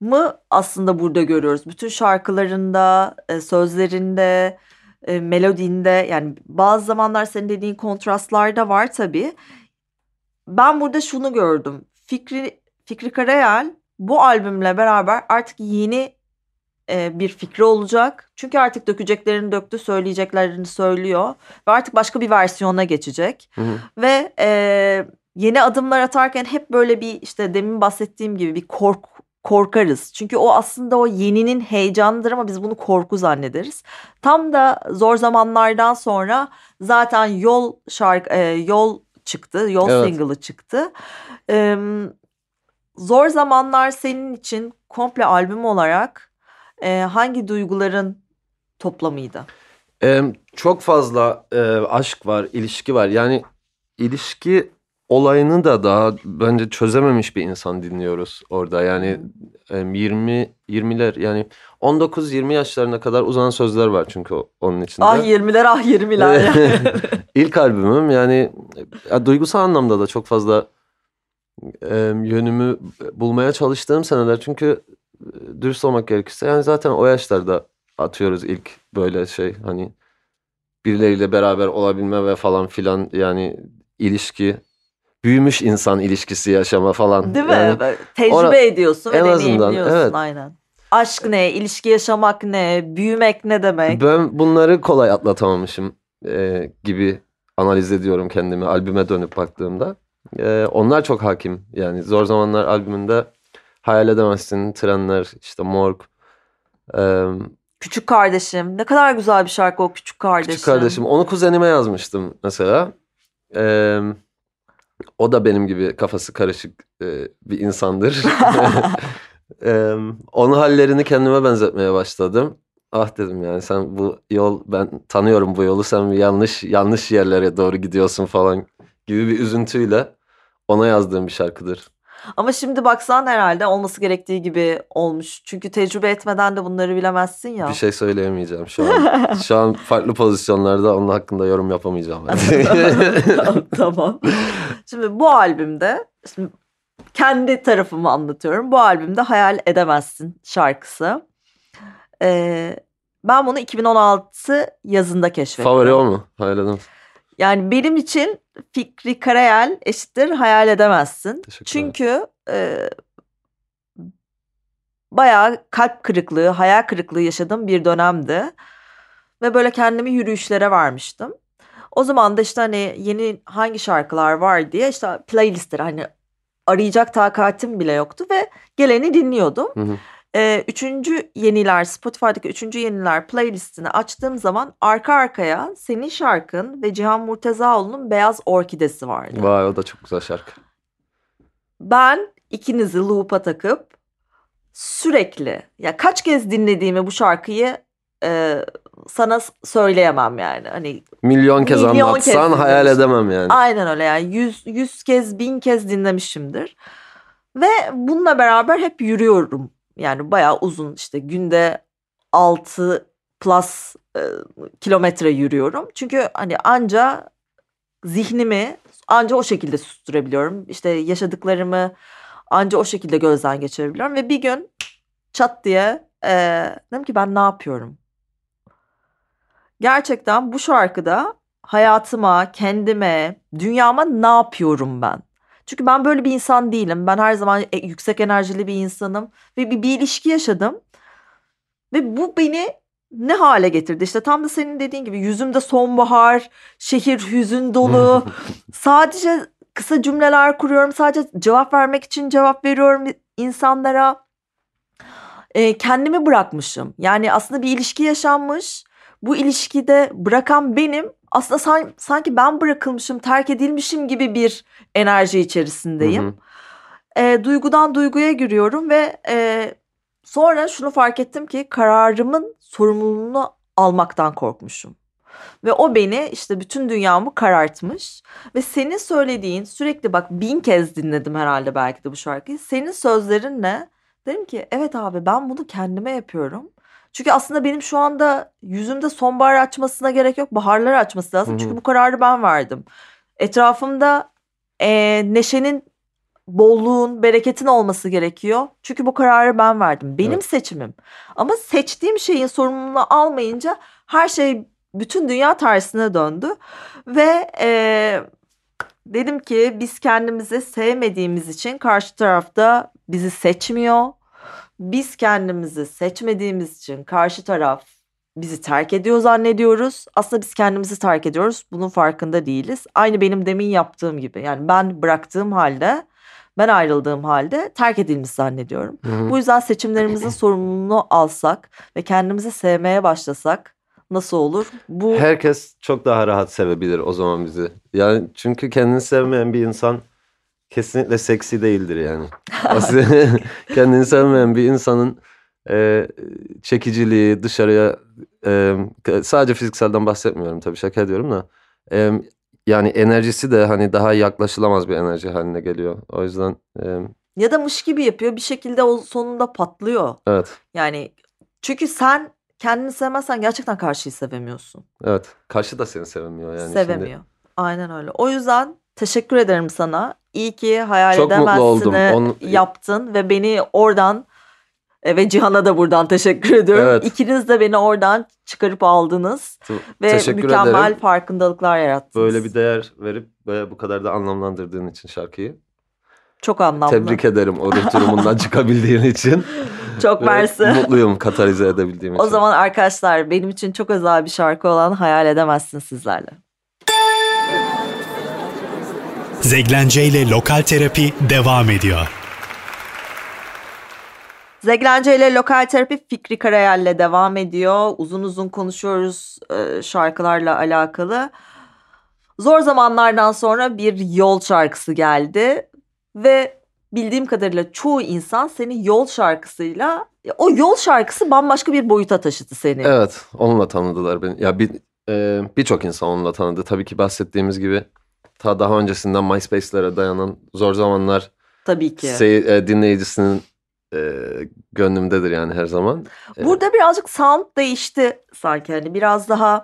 mı aslında burada görüyoruz. Bütün şarkılarında, e, sözlerinde, e, melodinde yani bazı zamanlar senin dediğin kontrastlar da var tabii. Ben burada şunu gördüm. Fikri Fikri Karayel bu albümle beraber artık yeni e, bir fikri olacak. Çünkü artık dökeceklerini döktü, söyleyeceklerini söylüyor ve artık başka bir versiyona geçecek. Hı hı. Ve e, yeni adımlar atarken hep böyle bir işte demin bahsettiğim gibi bir kork korkarız. Çünkü o aslında o yeninin heyecanıdır ama biz bunu korku zannederiz. Tam da zor zamanlardan sonra zaten yol şarkı e, yol çıktı. Yol Evet. single'ı çıktı. E, zor zamanlar senin için komple albüm olarak e, hangi duyguların toplamıydı? Ee, çok fazla e, aşk var, ilişki var. Yani ilişki olayını da daha bence çözememiş bir insan dinliyoruz orada. Yani e, 20 20'ler yani 19-20 yaşlarına kadar uzanan sözler var çünkü onun içinde. Ah 20'ler ah 20'ler. yani. İlk albümüm yani ya, duygusal anlamda da çok fazla e, yönümü bulmaya çalıştığım seneler. Çünkü dürüst olmak gerekirse yani zaten o yaşlarda atıyoruz ilk böyle şey hani birileriyle beraber olabilme ve falan filan yani ilişki büyümüş insan ilişkisi yaşama falan. Değil mi? Yani Böyle Tecrübe ora- ediyorsun ve deneyimliyorsun evet. aynen. Aşk ne, ilişki yaşamak ne, büyümek ne demek? Ben bunları kolay atlatamamışım e, gibi analiz ediyorum kendimi albüme dönüp baktığımda. E, onlar çok hakim. Yani Zor Zamanlar albümünde Hayal Edemezsin, Trenler, işte Morg, e, Küçük kardeşim. Ne kadar güzel bir şarkı o küçük kardeşim. Küçük Kardeşim. Onu kuzenime yazmıştım mesela. E, o da benim gibi kafası karışık e, bir insandır. e, onun hallerini kendime benzetmeye başladım. Ah dedim yani sen bu yol ben tanıyorum bu yolu sen yanlış yanlış yerlere doğru gidiyorsun falan gibi bir üzüntüyle ona yazdığım bir şarkıdır. Ama şimdi baksan herhalde olması gerektiği gibi olmuş. Çünkü tecrübe etmeden de bunları bilemezsin ya. Bir şey söyleyemeyeceğim şu an. Şu an farklı pozisyonlarda onun hakkında yorum yapamayacağım. Tamam. Şimdi bu albümde şimdi kendi tarafımı anlatıyorum. Bu albümde Hayal Edemezsin şarkısı. Ee, ben bunu 2016 yazında keşfettim. Favori o mu? Hayal edemem. Yani benim için Fikri Karayel eşittir hayal edemezsin. Çünkü e, bayağı kalp kırıklığı, hayal kırıklığı yaşadığım bir dönemdi. Ve böyle kendimi yürüyüşlere vermiştim. O zaman da işte hani yeni hangi şarkılar var diye işte playlistleri hani arayacak takatim bile yoktu ve geleni dinliyordum. Hı hı. Ee, üçüncü yeniler Spotify'daki üçüncü yeniler playlistini açtığım zaman arka arkaya senin şarkın ve Cihan Murtezaoğlu'nun Beyaz Orkidesi vardı. Vay o da çok güzel şarkı. Ben ikinizi loop'a takıp sürekli ya kaç kez dinlediğimi bu şarkıyı e, sana s- söyleyemem yani. Hani Milyon kez Milyon kez anlatsan hayal dinlemiştim. edemem yani. aynen öyle yani yüz, yüz kez bin kez dinlemişimdir. Ve bununla beraber hep yürüyorum. Yani bayağı uzun işte günde 6 plus e, kilometre yürüyorum. Çünkü hani anca zihnimi anca o şekilde susturabiliyorum. İşte yaşadıklarımı anca o şekilde gözden geçirebiliyorum. Ve bir gün çat diye e, dedim ki ben ne yapıyorum? Gerçekten bu şarkıda hayatıma, kendime, dünyama ne yapıyorum ben? Çünkü ben böyle bir insan değilim. Ben her zaman e- yüksek enerjili bir insanım. Ve bir, bir ilişki yaşadım. Ve bu beni ne hale getirdi? İşte tam da senin dediğin gibi yüzümde sonbahar, şehir hüzün dolu. sadece kısa cümleler kuruyorum. Sadece cevap vermek için cevap veriyorum insanlara. Ee, kendimi bırakmışım. Yani aslında bir ilişki yaşanmış. Bu ilişkide bırakan benim. Aslında san- sanki ben bırakılmışım, terk edilmişim gibi bir enerji içerisindeyim. Hı hı. E, duygudan duyguya giriyorum ve e, sonra şunu fark ettim ki kararımın sorumluluğunu almaktan korkmuşum. Ve o beni işte bütün dünyamı karartmış. Ve senin söylediğin sürekli bak bin kez dinledim herhalde belki de bu şarkıyı. Senin sözlerinle dedim ki evet abi ben bunu kendime yapıyorum. Çünkü aslında benim şu anda yüzümde sonbahar açmasına gerek yok. Baharları açması lazım. Hı hı. Çünkü bu kararı ben verdim. Etrafımda e, neşenin, bolluğun, bereketin olması gerekiyor. Çünkü bu kararı ben verdim. Benim Evet. seçimim. Ama seçtiğim şeyin sorumluluğunu almayınca her şey bütün dünya tersine döndü. Ve e, dedim ki biz kendimizi sevmediğimiz için karşı tarafta bizi seçmiyor. Biz kendimizi seçmediğimiz için karşı taraf bizi terk ediyor zannediyoruz. Aslında biz kendimizi terk ediyoruz. Bunun farkında değiliz. Aynı benim demin yaptığım gibi. Yani ben bıraktığım halde, ben ayrıldığım halde terk edilmiş zannediyorum. Hı hı. Bu yüzden seçimlerimizin sorumluluğunu alsak ve kendimizi sevmeye başlasak nasıl olur? Bu Herkes çok daha rahat sevebilir o zaman bizi. Yani çünkü kendini sevmeyen bir insan kesinlikle seksi değildir yani. Kendini sevmeyen bir insanın e, çekiciliği dışarıya e, sadece fizikselden bahsetmiyorum tabii şaka ediyorum da e, yani enerjisi de hani daha yaklaşılamaz bir enerji haline geliyor. O yüzden e, ya da mış gibi yapıyor bir şekilde o sonunda patlıyor. evet Yani çünkü sen kendini sevmezsen gerçekten karşıyı sevemiyorsun. evet karşı da seni sevmiyor yani. Şimdi Sevemiyor. Aynen öyle. O yüzden teşekkür ederim sana. İyi ki hayal Çok edemezsini Onu- yaptın ve beni oradan e, ve Cihan'a da buradan teşekkür ediyorum. Evet. İkiniz de beni oradan çıkarıp aldınız ve teşekkür mükemmel ederim. farkındalıklar yarattınız. Böyle bir değer verip bu kadar da anlamlandırdığın için şarkıyı. Çok anlamlı. Tebrik ederim o ruh durumundan çıkabildiğin için. Çok mersi. Mutluyum katalize edebildiğim için. O zaman arkadaşlar benim için çok özel bir şarkı olan Hayal Edemezsin sizlerle. Zeglence ile Lokal Terapi devam ediyor. Zeglence ile Lokal Terapi Fikri Karayel'le devam ediyor. Uzun uzun konuşuyoruz e, şarkılarla alakalı. Zor zamanlardan sonra bir yol şarkısı geldi. Ve bildiğim kadarıyla çoğu insan seni yol şarkısıyla... O yol şarkısı bambaşka bir boyuta taşıdı seni. Evet onunla tanıdılar beni. Ya bir e, birçok insan onunla tanıdı. Tabii ki bahsettiğimiz gibi ta daha öncesinden MySpace'lere dayanan zor zamanlar Tabii ki. sey- e, dinleyicisinin e, gönlümdedir yani her zaman. E, Burada birazcık sound değişti sanki hani biraz daha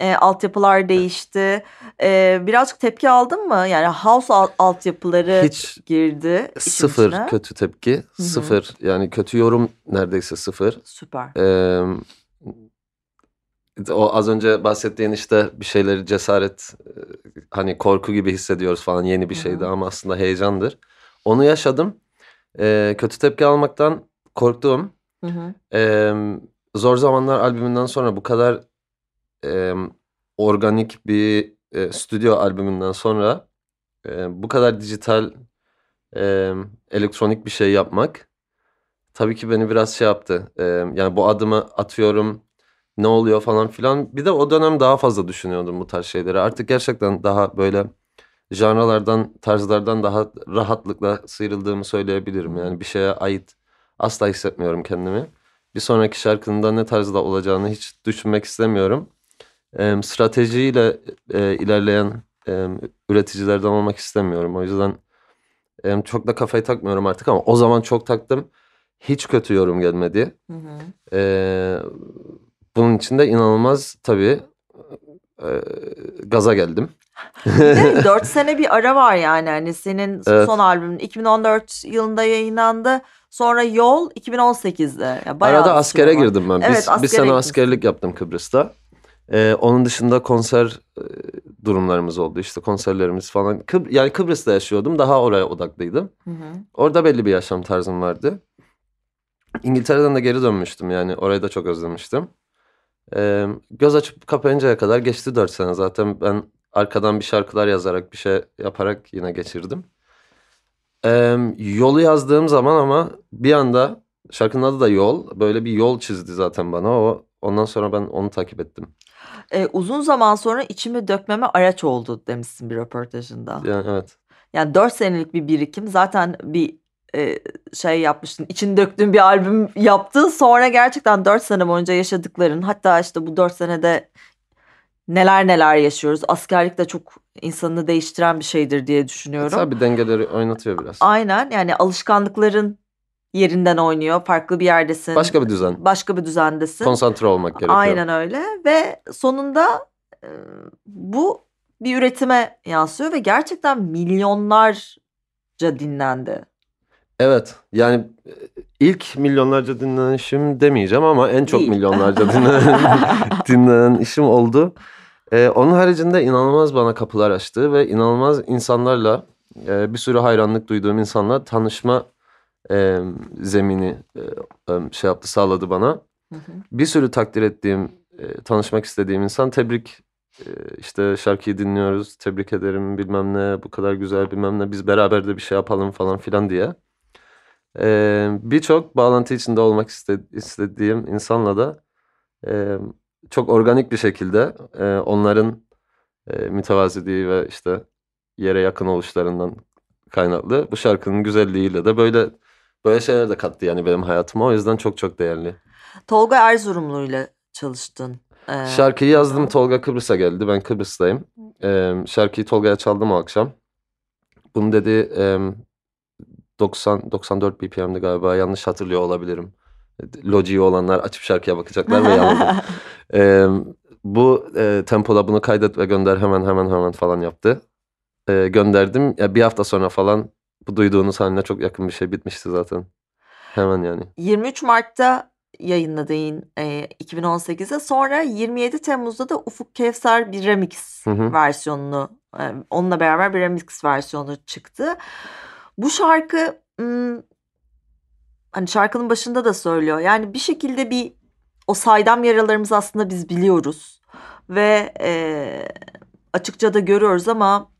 e, altyapılar değişti. E, birazcık tepki aldın mı? Yani house al- altyapıları Hiç girdi sıfır içine. kötü tepki, hı. sıfır yani kötü yorum neredeyse sıfır. Süper. Ee, o az önce bahsettiğin işte bir şeyleri cesaret e, hani korku gibi hissediyoruz falan yeni bir şeydi ama aslında heyecandır. Onu yaşadım. Ee, kötü tepki almaktan korktuğum Hı hı. ee, Zor Zamanlar albümünden sonra bu kadar ee, organik bir e, stüdyo albümünden sonra e, bu kadar dijital e, elektronik bir şey yapmak tabii ki beni biraz şey yaptı. E, yani bu adımı atıyorum ne oluyor falan filan. Bir de o dönem daha fazla düşünüyordum bu tarz şeyleri. Artık gerçekten daha böyle janralardan, tarzlardan daha rahatlıkla sıyrıldığımı söyleyebilirim. Yani bir şeye ait asla hissetmiyorum kendimi. Bir sonraki şarkının da ne tarzda olacağını hiç düşünmek istemiyorum. E, stratejiyle e, ilerleyen e, üreticilerden olmak istemiyorum. O yüzden e, çok da kafayı takmıyorum artık ama o zaman çok taktım. Hiç kötü yorum gelmedi. Hı hı. Ee, bunun için de inanılmaz tabii e, gaza geldim. Bir 4 sene bir ara var yani hani senin Evet. son albümün 2014 yılında yayınlandı. Sonra Yol 2018'de. Yani Arada bir askere var. girdim ben. Evet, askere bir sene gitmişsin. askerlik yaptım Kıbrıs'ta. Ee, onun dışında konser e, durumlarımız oldu. İşte konserlerimiz falan. Kıb yani Kıbrıs'ta yaşıyordum. Daha oraya odaklıydım. Hı hı. Orada belli bir yaşam tarzım vardı. İngiltere'den de geri dönmüştüm yani. Orayı da çok özlemiştim. Ee, göz açıp kapayıncaya kadar geçti 4 sene. Zaten ben arkadan bir şarkılar yazarak bir şey yaparak yine geçirdim. Ee, yolu yazdığım zaman ama bir anda şarkının adı da Yol. Böyle bir yol çizdi zaten bana. O Ondan sonra ben onu takip ettim. Ee, uzun zaman sonra içimi dökmeme araç oldu demişsin bir röportajında. Yani evet. Yani 4 senelik bir birikim zaten bir e, şey yapmıştın. İçini döktüğün bir albüm yaptın. Sonra gerçekten 4 sene boyunca yaşadıkların hatta işte bu 4 senede neler neler yaşıyoruz. Askerlik de çok insanı değiştiren bir şeydir diye düşünüyorum. Tabii dengeleri oynatıyor biraz. Aynen yani alışkanlıkların yerinden oynuyor. Farklı bir yerdesin. Başka bir düzen. başka bir düzendesin. Konsantre olmak gerekiyor. Aynen öyle ve sonunda e, bu bir üretime yansıyor ve gerçekten milyonlarca dinlendi. Evet yani e, ilk milyonlarca dinlenen işim demeyeceğim ama en çok Değil. milyonlarca dinlenen, dinlenen işim oldu. Ee, onun haricinde inanılmaz bana kapılar açtı ve inanılmaz insanlarla e, bir sürü hayranlık duyduğum insanla tanışma e, zemini e, e, şey yaptı sağladı bana. Hı hı. Bir sürü takdir ettiğim, e, tanışmak istediğim insan tebrik e, işte şarkıyı dinliyoruz, tebrik ederim bilmem ne, bu kadar güzel bilmem ne, biz beraber de bir şey yapalım falan filan diye. E, Birçok bağlantı içinde olmak iste- istediğim insanla da e, çok organik bir şekilde e, onların e, mütevaziliği ve işte yere yakın oluşlarından kaynaklı bu şarkının güzelliğiyle de böyle böyle şeyler de kattı yani benim hayatıma o yüzden çok çok değerli. Tolga Erzurumlu ile çalıştın. Ee, Şarkıyı yazdım Tolga Kıbrıs'a geldi. Ben Kıbrıs'tayım. Ee, şarkıyı Tolga'ya çaldım o akşam. Bunu dedi 90 94 BPM'de galiba yanlış hatırlıyor olabilirim. Logi'yi olanlar açıp şarkıya bakacaklar ve yanıldım. Em, bu e, tempoda bunu kaydet ve gönder hemen hemen hemen falan yaptı. E, gönderdim. Ya bir hafta sonra falan bu duyduğunuz haline çok yakın bir şey bitmişti zaten. Hemen yani. 23 Mart'ta yayınladığın e, 2018'e sonra 27 Temmuz'da da Ufuk Kevser bir remix Hı hı. versiyonunu e, onunla beraber bir remix versiyonu çıktı. Bu şarkı hani şarkının başında da söylüyor. Yani bir şekilde bir o saydam yaralarımızı aslında biz biliyoruz ve e, açıkça da görüyoruz ama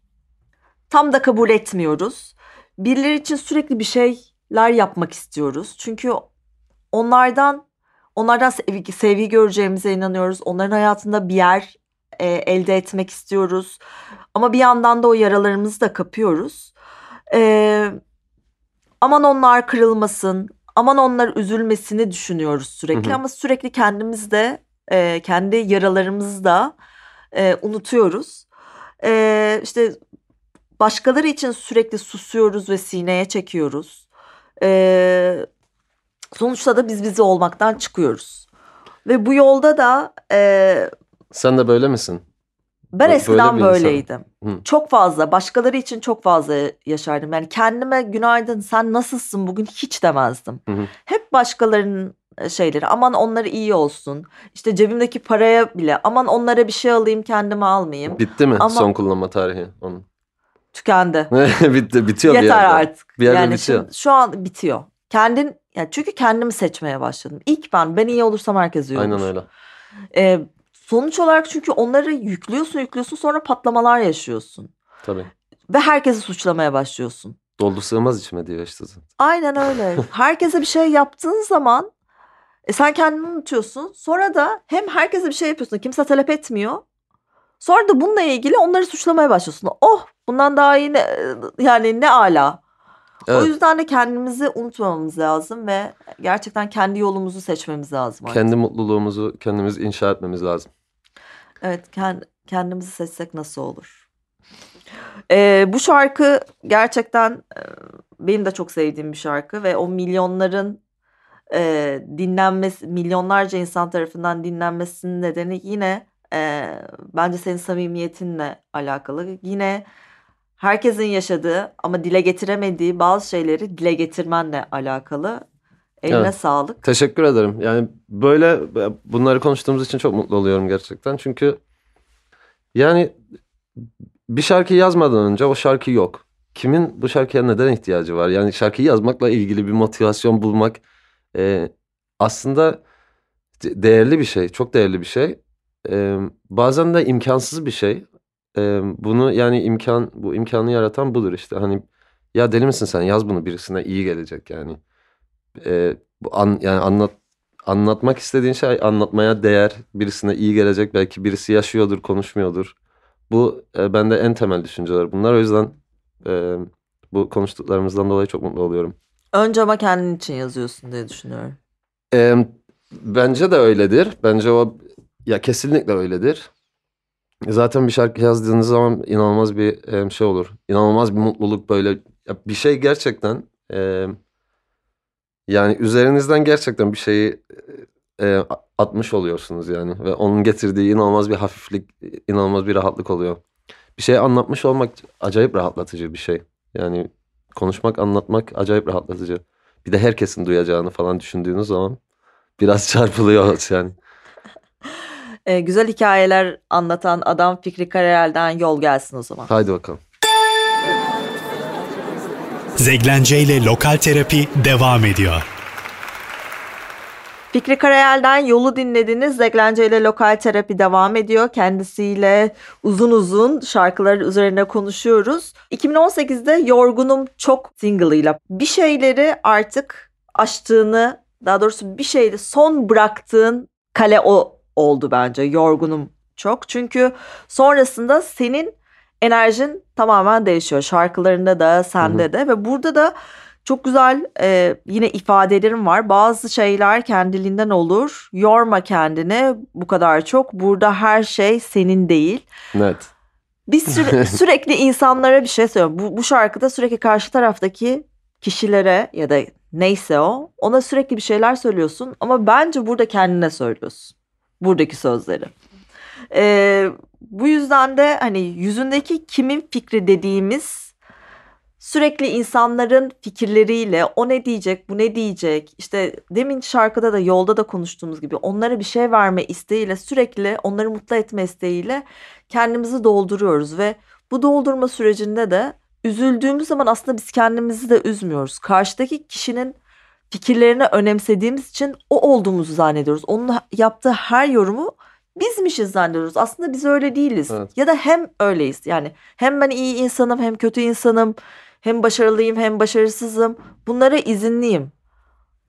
tam da kabul etmiyoruz. Birileri için sürekli bir şeyler yapmak istiyoruz. Çünkü onlardan onlardan sevgi, sevgi göreceğimize inanıyoruz. Onların hayatında bir yer e, elde etmek istiyoruz. Ama bir yandan da o yaralarımızı da kapıyoruz. E, aman onlar kırılmasın, aman onlar üzülmesini düşünüyoruz sürekli. Hı hı. Ama sürekli kendimiz de e, kendi yaralarımızı da e, unutuyoruz. E, işte başkaları için sürekli susuyoruz ve sineye çekiyoruz. E, sonuçta da biz bizi olmaktan çıkıyoruz. Ve bu yolda da e, Sen de böyle misin? Ben Bö- eskiden böyle bir insan. böyleydim. Hı. Çok fazla, başkaları için çok fazla yaşardım. Yani kendime günaydın sen nasılsın bugün hiç demezdim. Hı hı. Hep başkalarının e, şeyleri aman onları iyi olsun. İşte cebimdeki paraya bile aman onlara bir şey alayım kendime almayayım. Bitti mi Ama- son kullanma tarihi onun? Tükendi. Bitti, bitiyor bir Yeter yerde. artık. Bir yerde yani bitiyor. şu an bitiyor. Kendin yani çünkü kendimi seçmeye başladım. İlk ben ben iyi olursam herkes iyi olur. Aynen öyle. Ee, sonuç olarak çünkü onları yüklüyorsun yüklüyorsun sonra patlamalar yaşıyorsun. Tabii. Ve herkesi suçlamaya başlıyorsun. Doldu sığmaz içime diyor işte. zaten. Aynen öyle. Herkese bir şey yaptığın zaman e, sen kendini unutuyorsun. Sonra da hem herkese bir şey yapıyorsun. Kimse talep etmiyor. Sonra da bununla ilgili onları suçlamaya başlıyorsun. Oh bundan daha iyi ne, yani ne ala. O Evet. yüzden de kendimizi unutmamamız lazım ve gerçekten kendi yolumuzu seçmemiz lazım. artık. Kendi mutluluğumuzu kendimiz inşa etmemiz lazım. Evet kend- kendimizi seçsek nasıl olur? Ee, bu şarkı gerçekten e, benim de çok sevdiğim bir şarkı ve o milyonların e, dinlenmesi, milyonlarca insan tarafından dinlenmesinin nedeni yine e, bence senin samimiyetinle alakalı. Yine herkesin yaşadığı ama dile getiremediği bazı şeyleri dile getirmenle alakalı. Eline Evet. sağlık. Teşekkür ederim. Yani böyle bunları konuştuğumuz için çok mutlu oluyorum gerçekten. Çünkü yani bir şarkı yazmadan önce o şarkı yok. Kimin bu şarkıya neden ihtiyacı var? Yani şarkıyı yazmakla ilgili bir motivasyon bulmak e, aslında de- değerli bir şey. Çok değerli bir şey. E, bazen de imkansız bir şey. E, bunu yani imkan bu imkanı yaratan budur işte. Hani ya deli misin sen yaz bunu birisine iyi gelecek yani. E, bu an, yani anlat anlatmak istediğin şey anlatmaya değer birisine iyi gelecek belki birisi yaşıyordur konuşmuyordur. Bu e, bende en temel düşünceler bunlar o yüzden e, bu konuştuklarımızdan dolayı çok mutlu oluyorum. Önce ama kendin için yazıyorsun diye düşünüyorum. Ee, bence de öyledir. Bence o ya kesinlikle öyledir. Zaten bir şarkı yazdığınız zaman inanılmaz bir e, şey olur. İnanılmaz bir mutluluk böyle. Ya bir şey gerçekten e, yani üzerinizden gerçekten bir şeyi e, atmış oluyorsunuz yani. Ve onun getirdiği inanılmaz bir hafiflik, inanılmaz bir rahatlık oluyor. Bir şey anlatmış olmak acayip rahatlatıcı bir şey. Yani konuşmak, anlatmak acayip rahatlatıcı. Bir de herkesin duyacağını falan düşündüğünüz zaman biraz çarpılıyor yani. Ee, güzel hikayeler anlatan adam Fikri Karayel'den yol gelsin o zaman. Haydi bakalım. Zeglence ile Lokal Terapi devam ediyor. Fikri Karayel'den yolu dinlediniz. Zeglence ile lokal terapi devam ediyor. Kendisiyle uzun uzun şarkılar üzerine konuşuyoruz. 2018'de Yorgunum Çok single'ıyla bir şeyleri artık aştığını, daha doğrusu bir şeyde son bıraktığın kale o oldu bence. Yorgunum çok. Çünkü sonrasında senin enerjin tamamen değişiyor. Şarkılarında da, sende de ve burada da çok güzel e, yine ifadelerim var. Bazı şeyler kendiliğinden olur. Yorma kendini bu kadar çok. Burada her şey senin değil. Net. Biz süre- sürekli insanlara bir şey söylüyorum. Bu, bu şarkıda sürekli karşı taraftaki kişilere ya da neyse o ona sürekli bir şeyler söylüyorsun. Ama bence burada kendine söylüyorsun. Buradaki sözleri. Ee, bu yüzden de hani yüzündeki kimin fikri dediğimiz sürekli insanların fikirleriyle o ne diyecek bu ne diyecek işte demin şarkıda da yolda da konuştuğumuz gibi onlara bir şey verme isteğiyle sürekli onları mutlu etme isteğiyle kendimizi dolduruyoruz ve bu doldurma sürecinde de üzüldüğümüz zaman aslında biz kendimizi de üzmüyoruz. Karşıdaki kişinin fikirlerini önemsediğimiz için o olduğumuzu zannediyoruz. Onun yaptığı her yorumu bizmişiz zannediyoruz. Aslında biz öyle değiliz. Evet. Ya da hem öyleyiz. Yani hem ben iyi insanım hem kötü insanım. Hem başarılıyım hem başarısızım. Bunlara izinliyim.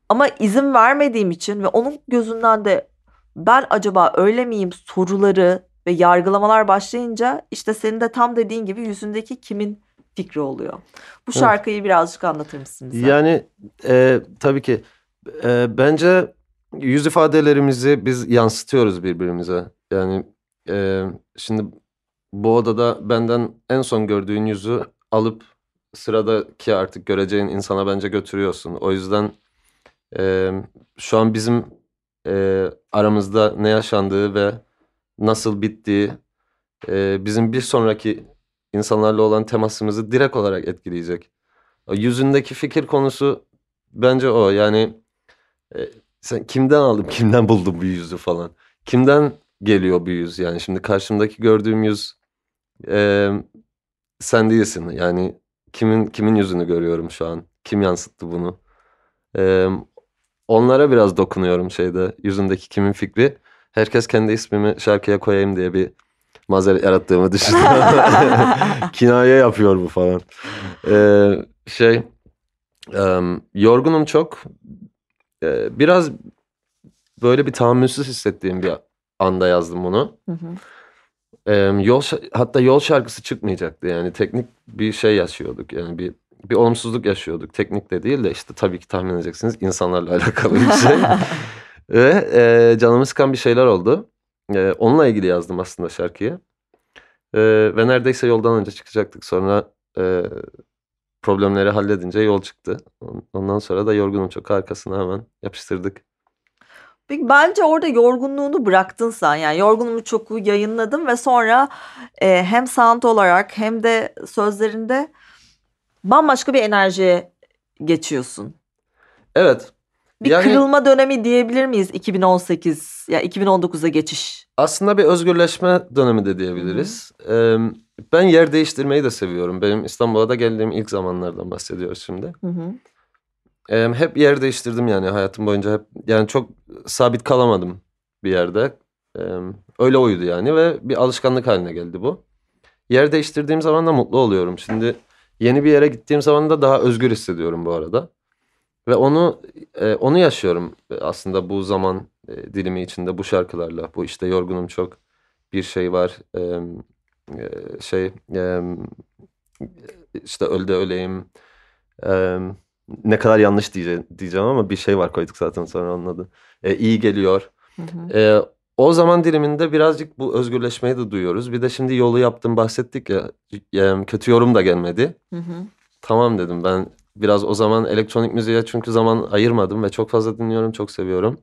Ama izin vermediğim için ve onun gözünden de ben acaba öyle miyim soruları ve yargılamalar başlayınca işte senin de tam dediğin gibi yüzündeki kimin fikri oluyor. Bu Evet. şarkıyı birazcık anlatır mısın bize? Yani e, tabii ki e, bence yüz ifadelerimizi biz yansıtıyoruz birbirimize. Yani e, şimdi bu odada benden en son gördüğün yüzü alıp sıradaki artık göreceğin insana bence götürüyorsun. O yüzden e, şu an bizim e, aramızda ne yaşandığı ve nasıl bittiği e, bizim bir sonraki insanlarla olan temasımızı direkt olarak etkileyecek. O yüzündeki fikir konusu bence o. Yani e, sen kimden aldın, kimden buldun bu yüzü falan. Kimden geliyor bu yüz? Yani şimdi karşımdaki gördüğüm yüz e, sen değilsin. Yani kimin kimin yüzünü görüyorum şu an? Kim yansıttı bunu? E, onlara biraz dokunuyorum şeyde. Yüzündeki kimin fikri? Herkes kendi ismimi şarkıya koyayım diye bir mazeret yarattığımı düşünüyor. Kinaye yapıyor bu falan. Ee, şey em, yorgunum çok. Ee, biraz böyle bir tahammülsüz hissettiğim bir anda yazdım bunu. Hı hı. Em, yol hatta yol şarkısı çıkmayacaktı yani teknik bir şey yaşıyorduk yani bir bir olumsuzluk yaşıyorduk. Teknik de değil de işte tabii ki tahmin edeceksiniz insanlarla alakalı bir şey. Ve e, canımı sıkan bir şeyler oldu. E, onunla ilgili yazdım aslında şarkıyı. E, ve neredeyse yoldan önce çıkacaktık. Sonra e, problemleri halledince yol çıktı. Ondan sonra da yorgunum çok arkasına hemen yapıştırdık. Bence orada yorgunluğunu bıraktın sen. Yani yorgunumu çok yayınladın ve sonra e, hem sound olarak hem de sözlerinde bambaşka bir enerjiye geçiyorsun. Evet. Bir Yani- kırılma dönemi diyebilir miyiz 2018 ya 2019'a geçiş? Aslında bir özgürleşme dönemi de diyebiliriz. E, ben yer değiştirmeyi de seviyorum. Benim İstanbul'a da geldiğim ilk zamanlardan bahsediyoruz şimdi. Hı hı. Hep yer değiştirdim yani hayatım boyunca hep yani çok sabit kalamadım bir yerde. Öyle uydu yani ve bir alışkanlık haline geldi bu. Yer değiştirdiğim zaman da mutlu oluyorum. Şimdi yeni bir yere gittiğim zaman da daha özgür hissediyorum bu arada. Ve onu e, onu yaşıyorum aslında bu zaman e, dilimi içinde bu şarkılarla. Bu işte yorgunum çok bir şey var. Em, e, şey em, işte öl de öleyim. Em, ne kadar yanlış diyeceğim, diyeceğim ama bir şey var koyduk zaten sonra onun adı. E, iyi geliyor. Hı hı. E, o zaman diliminde birazcık bu özgürleşmeyi de duyuyoruz. Bir de şimdi yolu yaptım bahsettik ya. e, kötü yorum da gelmedi. Hı hı. Tamam dedim ben biraz o zaman elektronik müziğe çünkü zaman ayırmadım ve çok fazla dinliyorum, çok seviyorum.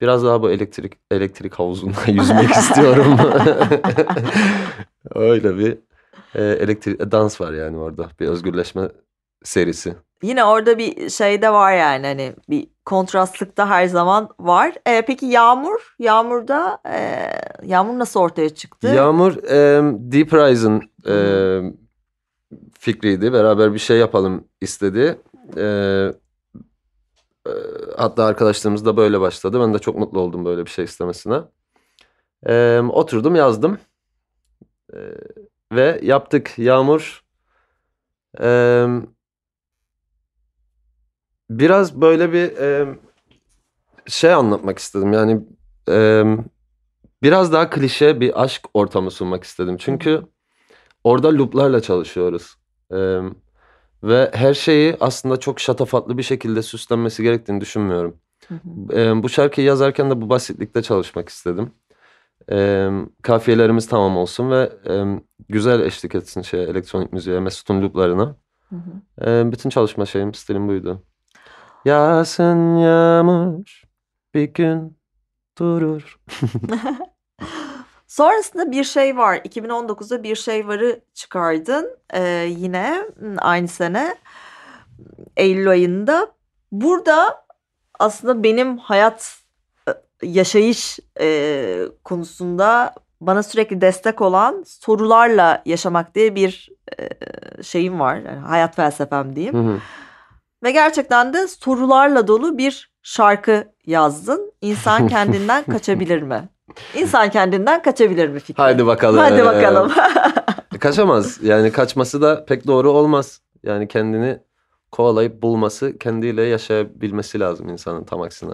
Biraz daha bu elektrik elektrik havuzunda yüzmek istiyorum. Öyle bir e, elektrik e, dans var yani orada bir özgürleşme serisi. Yine orada bir şey de var yani hani bir kontrastlık da her zaman var. E, peki Yağmur? Yağmur'da e, Yağmur nasıl ortaya çıktı? Yağmur e, Deep Rise'ın e, fikriydi. Beraber bir şey yapalım istedi. E, e, hatta arkadaşlarımız da böyle başladı. Ben de çok mutlu oldum böyle bir şey istemesine. E, oturdum yazdım. E, ve yaptık. Yağmur e, biraz böyle bir e, şey anlatmak istedim. Yani e, biraz daha klişe bir aşk ortamı sunmak istedim. Çünkü orada looplarla çalışıyoruz. Ee, ve her şeyi aslında çok şatafatlı bir şekilde süslenmesi gerektiğini düşünmüyorum. Hı hı. Ee, bu şarkıyı yazarken de bu basitlikte çalışmak istedim. Ee, kafiyelerimiz tamam olsun ve e, güzel eşlik etsin şey elektronik müziğe, Mesut'un looplarına. Hı hı. Ee, bütün çalışma şeyim, stilim buydu. Yağsın yağmur bir gün durur. Sonrasında bir şey var. 2019'da bir şey varı çıkardın. Ee, yine aynı sene Eylül ayında. Burada aslında benim hayat e, yaşayış e, konusunda bana sürekli destek olan sorularla yaşamak diye bir e, şeyim var. Yani hayat felsefem diyeyim. Hı hı. Ve gerçekten de sorularla dolu bir şarkı yazdın. İnsan kendinden kaçabilir mi? İnsan kendinden kaçabilir mi fikri? Haydi bakalım. Hadi bakalım. Kaçamaz. Yani kaçması da pek doğru olmaz. Yani kendini kovalayıp bulması, kendiyle yaşayabilmesi lazım insanın tam aksine.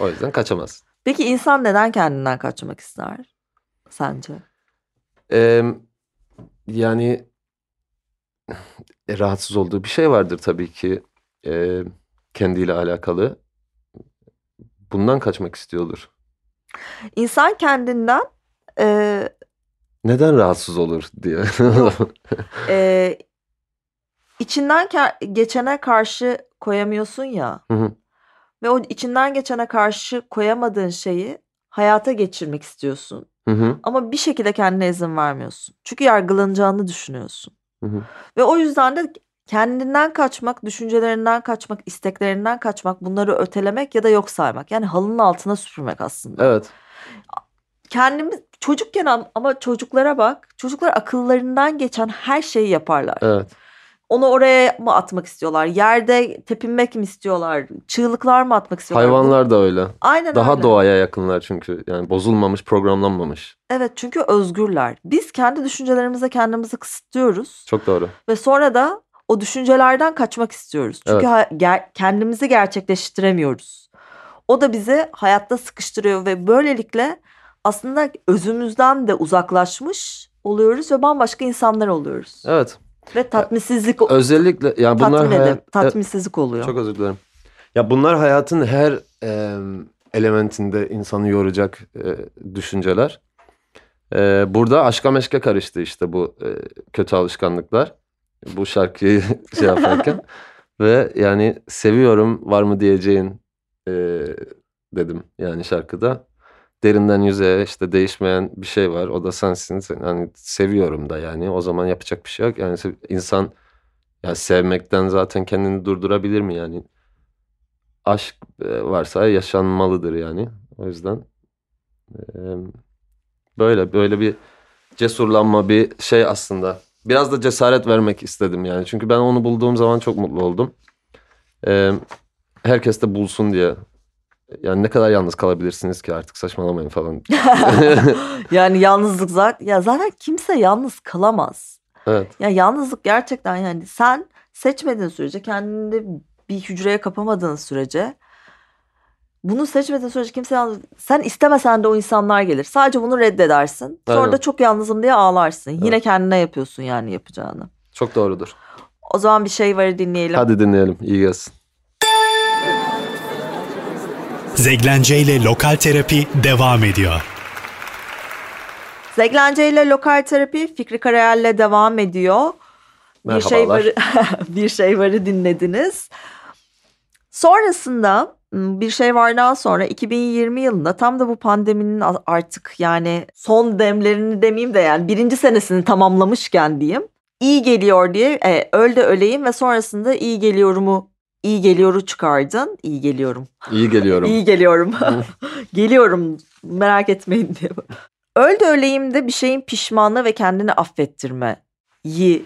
O yüzden kaçamaz. Peki insan neden kendinden kaçmak ister sence? Ee, yani e, rahatsız olduğu bir şey vardır tabii ki e, kendiyle alakalı. Bundan kaçmak istiyordur. İnsan kendinden e, Neden rahatsız olur diye. e, içinden geçene karşı koyamıyorsun ya. Hı hı. Ve o içinden geçene karşı koyamadığın şeyi hayata geçirmek istiyorsun. Hı hı, Ama bir şekilde kendine izin vermiyorsun. Çünkü yargılanacağını düşünüyorsun. hı hı. Ve o yüzden de kendinden kaçmak, düşüncelerinden kaçmak, isteklerinden kaçmak, bunları ötelemek ya da yok saymak. Yani halının altına süpürmek aslında. Evet. Kendimiz çocukken am- ama çocuklara bak. Çocuklar akıllarından geçen her şeyi yaparlar. Evet. Onu oraya mı atmak istiyorlar? Yerde tepinmek mi istiyorlar? Çığlıklar mı atmak istiyorlar? Hayvanlar da öyle. Aynen Daha öyle. doğaya yakınlar çünkü. Yani bozulmamış, programlanmamış. Evet çünkü özgürler. Biz kendi düşüncelerimize kendimizi kısıtlıyoruz. Çok doğru. Ve sonra da o düşüncelerden kaçmak istiyoruz. Çünkü Evet. ger- kendimizi gerçekleştiremiyoruz. O da bizi hayatta sıkıştırıyor ve böylelikle aslında özümüzden de uzaklaşmış oluyoruz ve bambaşka insanlar oluyoruz. Evet. Ve tatminsizlik Özellikle yani bunlar tatmin hayat- edip tatminsizlik oluyor. Çok özür dilerim. Ya bunlar hayatın her e, elementinde insanı yoracak e, düşünceler. E, burada aşka meşke karıştı işte bu e, kötü alışkanlıklar. Bu şarkıyı şey yaparken. Ve yani seviyorum var mı diyeceğin e, dedim yani şarkıda. Derinden yüzeye işte değişmeyen bir şey var. O da sensin. Sen, hani seviyorum da yani. O zaman yapacak bir şey yok. Yani insan ya sevmekten zaten kendini durdurabilir mi yani? Aşk e, varsa yaşanmalıdır yani. O yüzden e, böyle böyle bir cesurlanma bir şey aslında. Biraz da cesaret vermek istedim yani. Çünkü ben onu bulduğum zaman çok mutlu oldum. E, herkes de bulsun diye. Yani ne kadar yalnız kalabilirsiniz ki artık saçmalamayın falan. yani yalnızlık zaten ya zaten kimse yalnız kalamaz. Evet. Ya yalnızlık gerçekten yani sen seçmediğin sürece kendini bir hücreye kapamadığın sürece bunu seçmediğin sürece kimse yalnız sen istemesen de o insanlar gelir. Sadece bunu reddedersin. Sonra Aynen. da çok yalnızım diye ağlarsın. Yine Evet. kendine yapıyorsun yani yapacağını. Çok doğrudur. O zaman bir şey varı dinleyelim. Hadi dinleyelim. İyi gelsin. Zeglence ile Lokal Terapi devam ediyor. Zeglence ile lokal terapi Fikri Karayel'le devam ediyor. Bir şey Merhabalar. varı bir şey varı dinlediniz. Sonrasında bir şey vardan sonra 2020 yılında tam da bu pandeminin a- artık yani son demlerini demeyeyim de yani birinci senesini tamamlamışken diyeyim. iyi geliyor diye e, öl de öleyim ve sonrasında iyi geliyorumu iyi geliyoru çıkardın. İyi geliyorum. İyi geliyorum. İyi geliyorum. Geliyorum merak etmeyin diye. Öl de öleyim de bir şeyin pişmanlığı ve kendini affettirmeyi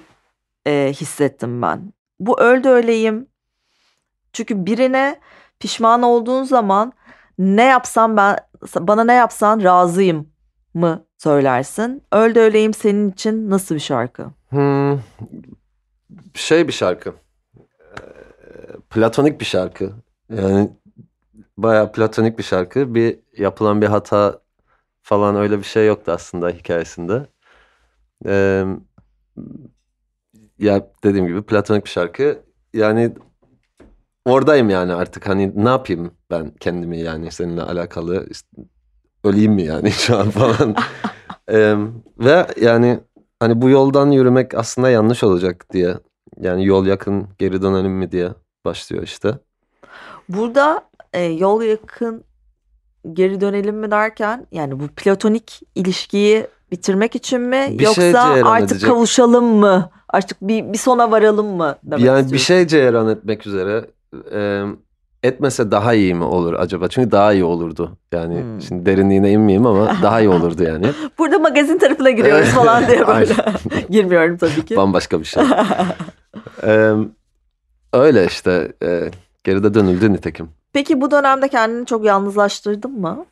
e, hissettim ben. Bu öl de öleyim. Çünkü birine pişman olduğun zaman ne yapsam ben bana ne yapsan razıyım mı söylersin? Öl de öleyim senin için nasıl bir şarkı? Hmm, şey bir şarkı. Ee, Platonik bir şarkı. Yani bayağı platonik bir şarkı. Bir yapılan bir hata falan öyle bir şey yoktu aslında hikayesinde. Ee, ya dediğim gibi platonik bir şarkı. Yani oradayım yani artık hani ne yapayım ben kendimi yani seninle alakalı işte, öleyim mi yani şu an falan. Ee, ve yani hani bu yoldan yürümek aslında yanlış olacak diye. Yani yol yakın geri dönelim mi diye başlıyor işte. Burada e, yol yakın geri dönelim mi derken yani bu platonik ilişkiyi bitirmek için mi Bir şey yoksa cereyan artık edecek. kavuşalım mı? Artık bir, bir sona varalım mı demek yani bir istiyorsun? şey cereyan etmek üzere e, etmese daha iyi mi olur acaba? Çünkü daha iyi olurdu. Yani Hmm. şimdi derinliğine inmeyeyim ama daha iyi olurdu yani. Burada magazin tarafına giriyoruz falan diye böyle. Girmiyorum tabii ki. Bambaşka bir şey. E, öyle işte e, geride dönüldü nitekim. Peki bu dönemde kendini çok yalnızlaştırdın mı?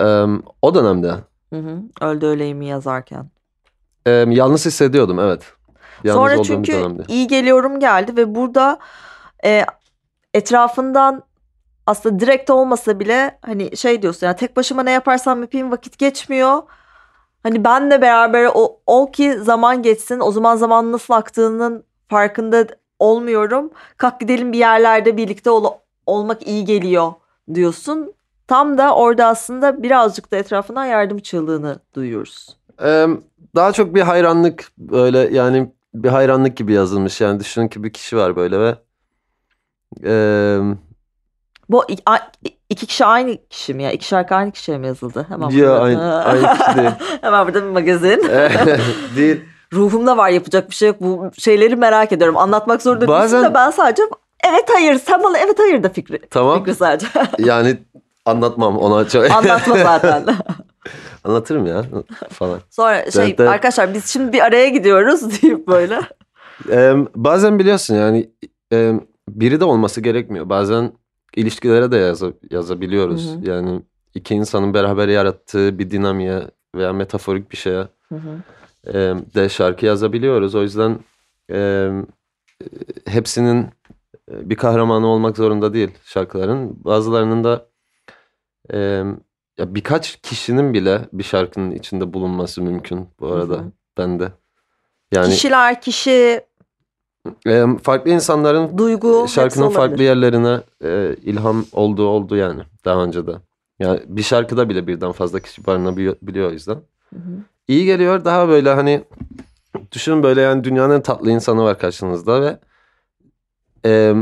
E, o dönemde Hı hı. Öldü öleyimi yazarken. e, yalnız hissediyordum evet. Yalnız Sonra çünkü iyi geliyorum geldi ve burada e, etrafından aslında direkt olmasa bile hani şey diyorsun yani tek başıma ne yaparsam yapayım vakit geçmiyor. Hani benle beraber o, ol ki zaman geçsin o zaman zaman nasıl aktığının farkında olmuyorum. Kalk gidelim bir yerlerde birlikte ol- olmak iyi geliyor diyorsun. Tam da orada aslında birazcık da etrafından yardım çığlığını duyuyoruz. Ee, daha çok bir hayranlık böyle yani bir hayranlık gibi yazılmış yani düşünün ki bir kişi var böyle ve eee, Bu i- a- iki kişi aynı kişi mi ya? İki şarkı aynı kişiye mi yazıldı? Hemen Ya, burada- aynı- aynı kişi değil. Hemen burada bir magazin. değil Ruhumda var yapacak bir şey yok. Bu şeyleri merak ediyorum. Anlatmak zorunda Bazen- değilsin de ben sadece evet hayır sen bana evet hayır da fikri. tamam Fikri sadece. yani anlatmam ona çok Anlatma zaten. anlatırım ya falan. Sonra şey Zaten- arkadaşlar biz şimdi bir araya gidiyoruz deyip böyle. Eee, bazen biliyorsun yani eee, biri de olması gerekmiyor bazen ilişkilere de yaza- yazabiliyoruz Hı hı. yani iki insanın beraber yarattığı bir dinamiğe veya metaforik bir şeye Hı hı. e, de şarkı yazabiliyoruz. O yüzden e, hepsinin bir kahramanı olmak zorunda değil şarkıların. Bazılarının da e, ya birkaç kişinin bile bir şarkının içinde bulunması mümkün bu arada Hı hı. bende. Yani Kişiler, kişi, e, farklı insanların duygu hepsi şarkının farklı yerlerine e, ilham olduğu oldu yani daha önce de. Yani bir şarkıda bile birden fazla kişi barınabiliyor o yüzden. Hı hı. İyi geliyor daha böyle hani düşünün böyle yani dünyanın en tatlı insanı var karşınızda ve e,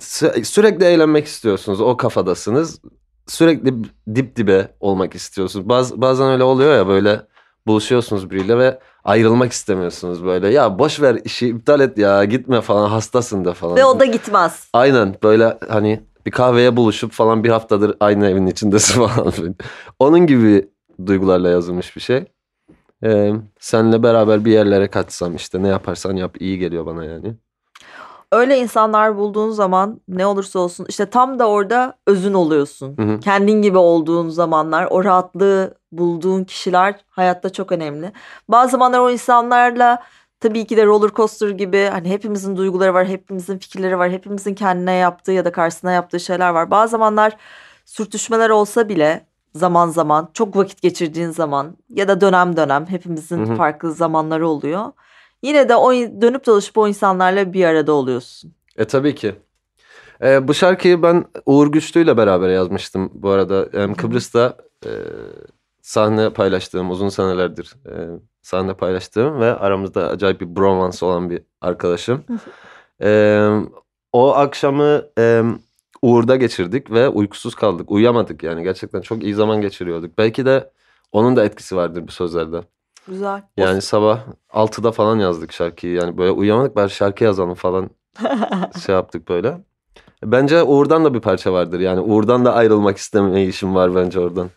sü- sürekli eğlenmek istiyorsunuz o kafadasınız sürekli dip dibe olmak istiyorsunuz Baz, bazen öyle oluyor ya böyle buluşuyorsunuz biriyle ve ayrılmak istemiyorsunuz böyle ya boş ver işi iptal et ya gitme falan hastasın da falan. Ve o da gitmez. Aynen böyle hani bir kahveye buluşup falan bir haftadır aynı evin içindesin falan. Onun gibi duygularla yazılmış bir şey. Ee, senle beraber bir yerlere kaçsam işte ne yaparsan yap iyi geliyor bana yani. Öyle insanlar bulduğun zaman ne olursa olsun işte tam da orada özün oluyorsun. Hı hı. Kendin gibi olduğun zamanlar o rahatlığı bulduğun kişiler hayatta çok önemli. Bazı zamanlar o insanlarla tabii ki de roller coaster gibi hani hepimizin duyguları var, hepimizin fikirleri var, hepimizin kendine yaptığı ya da karşısına yaptığı şeyler var. Bazı zamanlar sürtüşmeler olsa bile zaman zaman çok vakit geçirdiğin zaman ya da dönem dönem hepimizin Hı hı. farklı zamanları oluyor. yine de o dönüp dolaşıp o insanlarla bir arada oluyorsun. E tabii ki. E, bu şarkıyı ben Uğur Güçlü ile beraber yazmıştım bu arada. E, Kıbrıs'ta e, sahne paylaştığım uzun senelerdir e, sahne paylaştığım ve aramızda acayip bir bromance olan bir arkadaşım. e, o akşamı e, Uğur'da geçirdik ve uykusuz kaldık. Uyuyamadık yani gerçekten çok iyi zaman geçiriyorduk. Belki de onun da etkisi vardır bu sözlerde. Güzel. Yani sabah 6'da falan yazdık şarkıyı. Yani böyle uyuyamadık bari şarkı yazalım falan şey yaptık böyle. Bence Uğur'dan da bir parça vardır. Yani Uğur'dan da ayrılmak istemeyişim var bence oradan.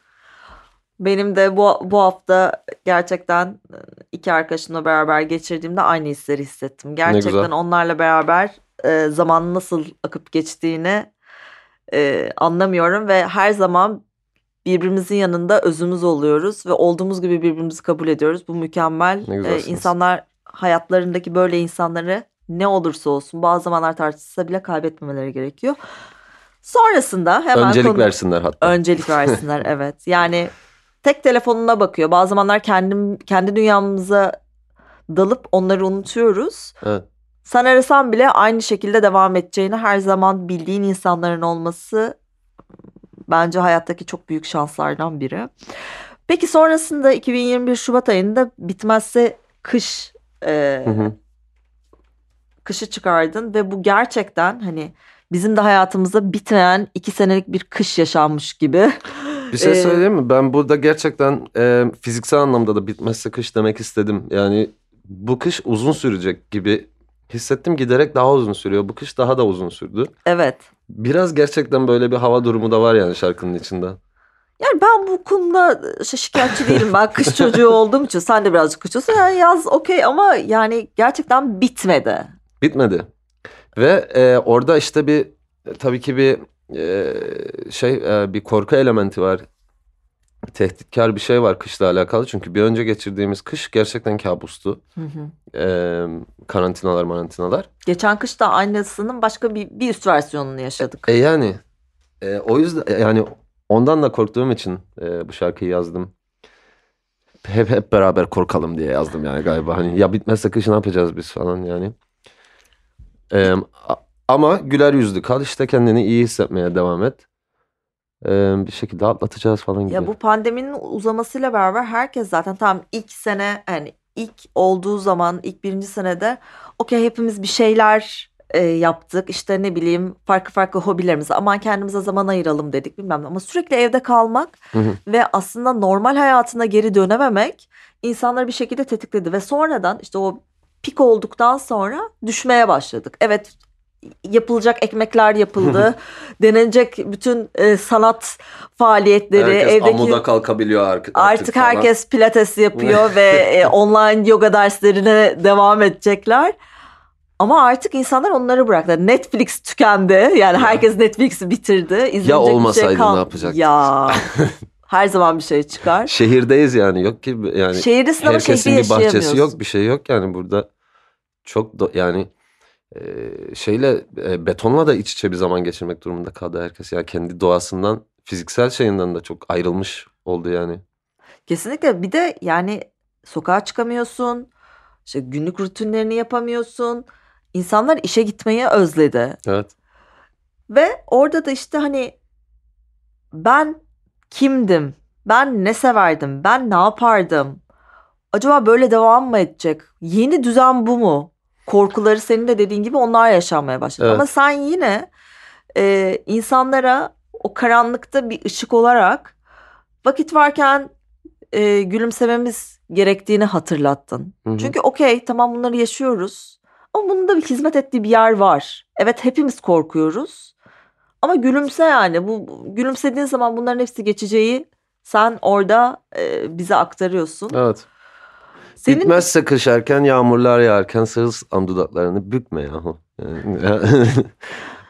Benim de bu, bu hafta gerçekten iki arkadaşımla beraber geçirdiğimde aynı hisleri hissettim. Gerçekten onlarla beraber e, zaman nasıl akıp geçtiğini e, anlamıyorum ve her zaman birbirimizin yanında özümüz oluyoruz ve olduğumuz gibi birbirimizi kabul ediyoruz. Bu mükemmel. E, insanlar hayatlarındaki böyle insanları ne olursa olsun bazı zamanlar tartışsa bile kaybetmemeleri gerekiyor. Sonrasında hemen Öncelik konu- versinler hatta. Öncelik versinler evet. Yani tek telefonuna bakıyor. Bazı zamanlar kendim kendi dünyamıza dalıp onları unutuyoruz. Evet. Sen arasan bile aynı şekilde devam edeceğini her zaman bildiğin insanların olması bence hayattaki çok büyük şanslardan biri. Peki sonrasında 2021 Şubat ayında bitmezse kış e, Hı hı. kışı çıkardın ve bu gerçekten hani bizim de hayatımızda bitmeyen iki senelik bir kış yaşanmış gibi. Bir şey Ee, söyleyeyim mi? Ben burada gerçekten e, fiziksel anlamda da bitmezse kış demek istedim. Yani bu kış uzun sürecek gibi hissettim. Giderek daha uzun sürüyor. Bu kış daha da uzun sürdü. Evet. Biraz gerçekten böyle bir hava durumu da var yani şarkının içinde. Yani ben bu konuda şikayetçi değilim. Ben kış çocuğu olduğum için sen de birazcık kış çocuğusun. Yani yaz okey ama yani gerçekten bitmedi. Bitmedi. Ve e, orada işte bir e, tabii ki bir e, şey e, bir korku elementi var. Tehditkar bir şey var kışla alakalı. Çünkü bir önce geçirdiğimiz kış gerçekten kabustu. E, karantinalar marantinalar. Geçen kış da aynısının başka bir, bir üst versiyonunu yaşadık. E yani e, o yüzden e, yani ondan da korktuğum için e, bu şarkıyı yazdım. Hep hep beraber korkalım diye yazdım yani galiba. Hani ya bitmezse kış ne yapacağız biz falan yani. E, a- ama güler yüzlü kal işte kendini iyi hissetmeye devam et. E, bir şekilde atlatacağız falan gibi. Ya bu pandeminin uzamasıyla beraber herkes zaten tam ilk sene yani ilk olduğu zaman ilk birinci senede okey hepimiz bir şeyler e, yaptık. İşte ne bileyim farklı farklı hobilerimize aman kendimize zaman ayıralım dedik bilmem ne. Ama sürekli evde kalmak Hı hı. ve aslında normal hayatına geri dönememek insanları bir şekilde tetikledi. Ve sonradan işte o pik olduktan sonra düşmeye başladık. Evet yapılacak ekmekler yapıldı. denenecek bütün e, sanat faaliyetleri evdeki kalkabiliyor artık. artık herkes pilates yapıyor ve e, online yoga derslerine devam edecekler. Ama artık insanlar onları bıraktı. Netflix tükendi. Yani herkes Netflix'i bitirdi. İzlenecek bir olmasaydı şey kal- ne yapacaktık? Ya her zaman bir şey çıkar. Şehirdeyiz yani yok ki yani. Şehirdesin ama şehri bir bahçesi yok, bir şey yok yani burada çok do- yani şeyle e, betonla da iç içe bir zaman geçirmek durumunda kaldı herkes. Yani kendi doğasından, fiziksel şeyinden de çok ayrılmış oldu yani. Kesinlikle bir de yani sokağa çıkamıyorsun. İşte günlük rutinlerini yapamıyorsun. İnsanlar işe gitmeyi özledi. Evet. Ve orada da işte hani ben kimdim? Ben ne severdim? Ben ne yapardım? Acaba böyle devam mı edecek? Yeni düzen bu mu? Korkuları senin de dediğin gibi onlar yaşanmaya başladı. Evet. Ama sen yine e, insanlara o karanlıkta bir ışık olarak vakit varken e, gülümsememiz gerektiğini hatırlattın. Hı hı. Çünkü okey tamam bunları yaşıyoruz. Ama bunun da bir hizmet ettiği bir yer var. Evet hepimiz korkuyoruz. Ama gülümse yani. Bu bu- gülümsediğin zaman bunların hepsi geçeceği sen orada e, bize aktarıyorsun. Evet. Senin Bitmezse kış erken, yağmurlar yağarken sırılsıklam dudaklarını bükme yahu.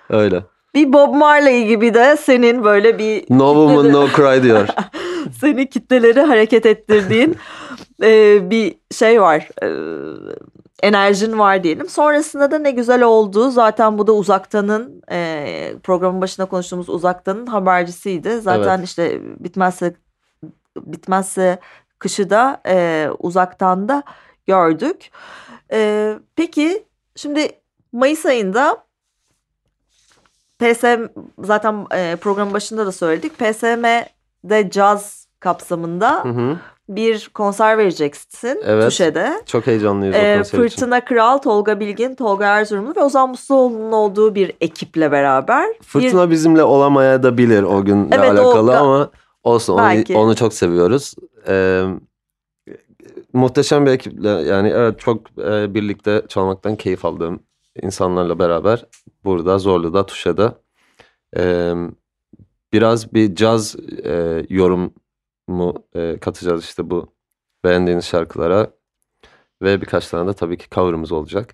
Öyle. bir Bob Marley gibi de senin böyle bir No woman no cry diyor. seni kitleleri hareket ettirdiğin e, bir şey var. E, enerjin var diyelim. Sonrasında da ne güzel oldu. Zaten bu da Uzaktan'ın e, programın başında konuştuğumuz Uzaktan'ın habercisiydi. Zaten işte bitmezse bitmezse kışı da e, Uzaktan'da gördük. Ee, peki şimdi Mayıs ayında PSM zaten e, programın başında da söyledik. PSM'de caz kapsamında Hı hı. bir konser vereceksin Evet. Tuşe'de. Çok heyecanlıyız o Ee, konser için. Fırtına Kral, Tolga Bilgin, Tolga Erzurumlu ve Ozan Musluoğlu'nun olduğu bir ekiple beraber. Bir, Fırtına bizimle olamaya da bilir o günle Evet, o- alakalı ama olsun onu, Belki. onu çok seviyoruz. Ee, muhteşem bir ekiple yani evet çok e, birlikte çalmaktan keyif aldığım insanlarla beraber burada Zorlu'da Tuşa'da e, biraz bir caz e, yorumu e, katacağız işte bu beğendiğiniz şarkılara ve birkaç tane de tabii ki cover'ımız olacak.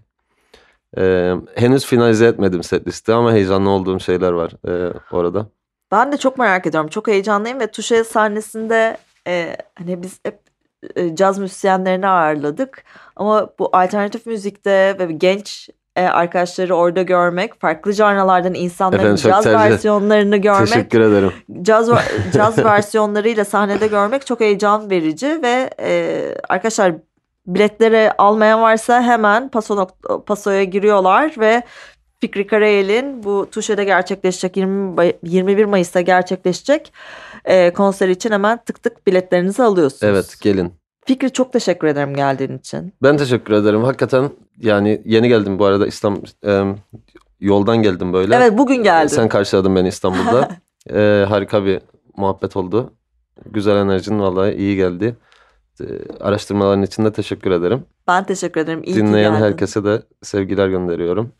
E, henüz finalize etmedim set listi ama heyecanlı olduğum şeyler var e, orada. Ben de çok merak ediyorum. Çok heyecanlıyım ve Tuşe sahnesinde e, hani biz hep e, caz müzisyenlerini ağırladık. Ama bu alternatif müzikte ve genç e, arkadaşları orada görmek, farklı janralardan insanların Efendim, caz tercih- versiyonlarını görmek, Teşekkür ederim. caz caz versiyonlarıyla sahnede görmek çok heyecan verici ve e, arkadaşlar biletleri almayan varsa hemen Paso Paso'ya giriyorlar ve Fikri Karayel'in bu Tuşe'de gerçekleşecek 20, May- 21 Mayıs'ta gerçekleşecek e, konser için hemen tık tık biletlerinizi alıyorsunuz. Evet gelin. Fikri çok teşekkür ederim geldiğin için. Ben teşekkür ederim. Hakikaten yani yeni geldim bu arada İstanbul e, yoldan geldim böyle. Evet bugün geldin. Sen karşıladın beni İstanbul'da. E, harika bir muhabbet oldu. Güzel enerjin vallahi iyi geldi. E, araştırmaların için de teşekkür ederim. Ben teşekkür ederim. İyi Dinleyen herkese de sevgiler gönderiyorum.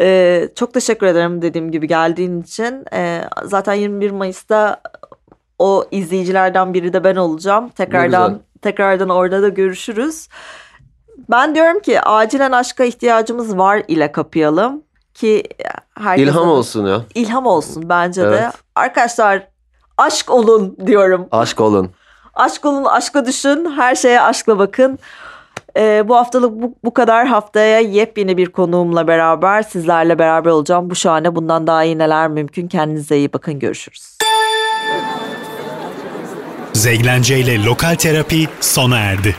Ee, çok teşekkür ederim dediğim gibi geldiğin için. Ee, zaten 21 Mayıs'ta o izleyicilerden biri de ben olacağım. Tekrardan tekrardan orada da görüşürüz. Ben diyorum ki acilen aşka ihtiyacımız var ile kapayalım ki herkese İlham olsun ya. İlham olsun bence de. Evet. Arkadaşlar aşk olun diyorum. Aşk olun. Aşk olun, aşka düşün, her şeye aşkla bakın. Ee, bu haftalık bu, bu kadar. Haftaya yepyeni bir konuğumla beraber sizlerle beraber olacağım. Bu şahane bundan daha iyi neler mümkün. Kendinize iyi bakın. Görüşürüz. Zeglence ile Lokal Terapi sona erdi.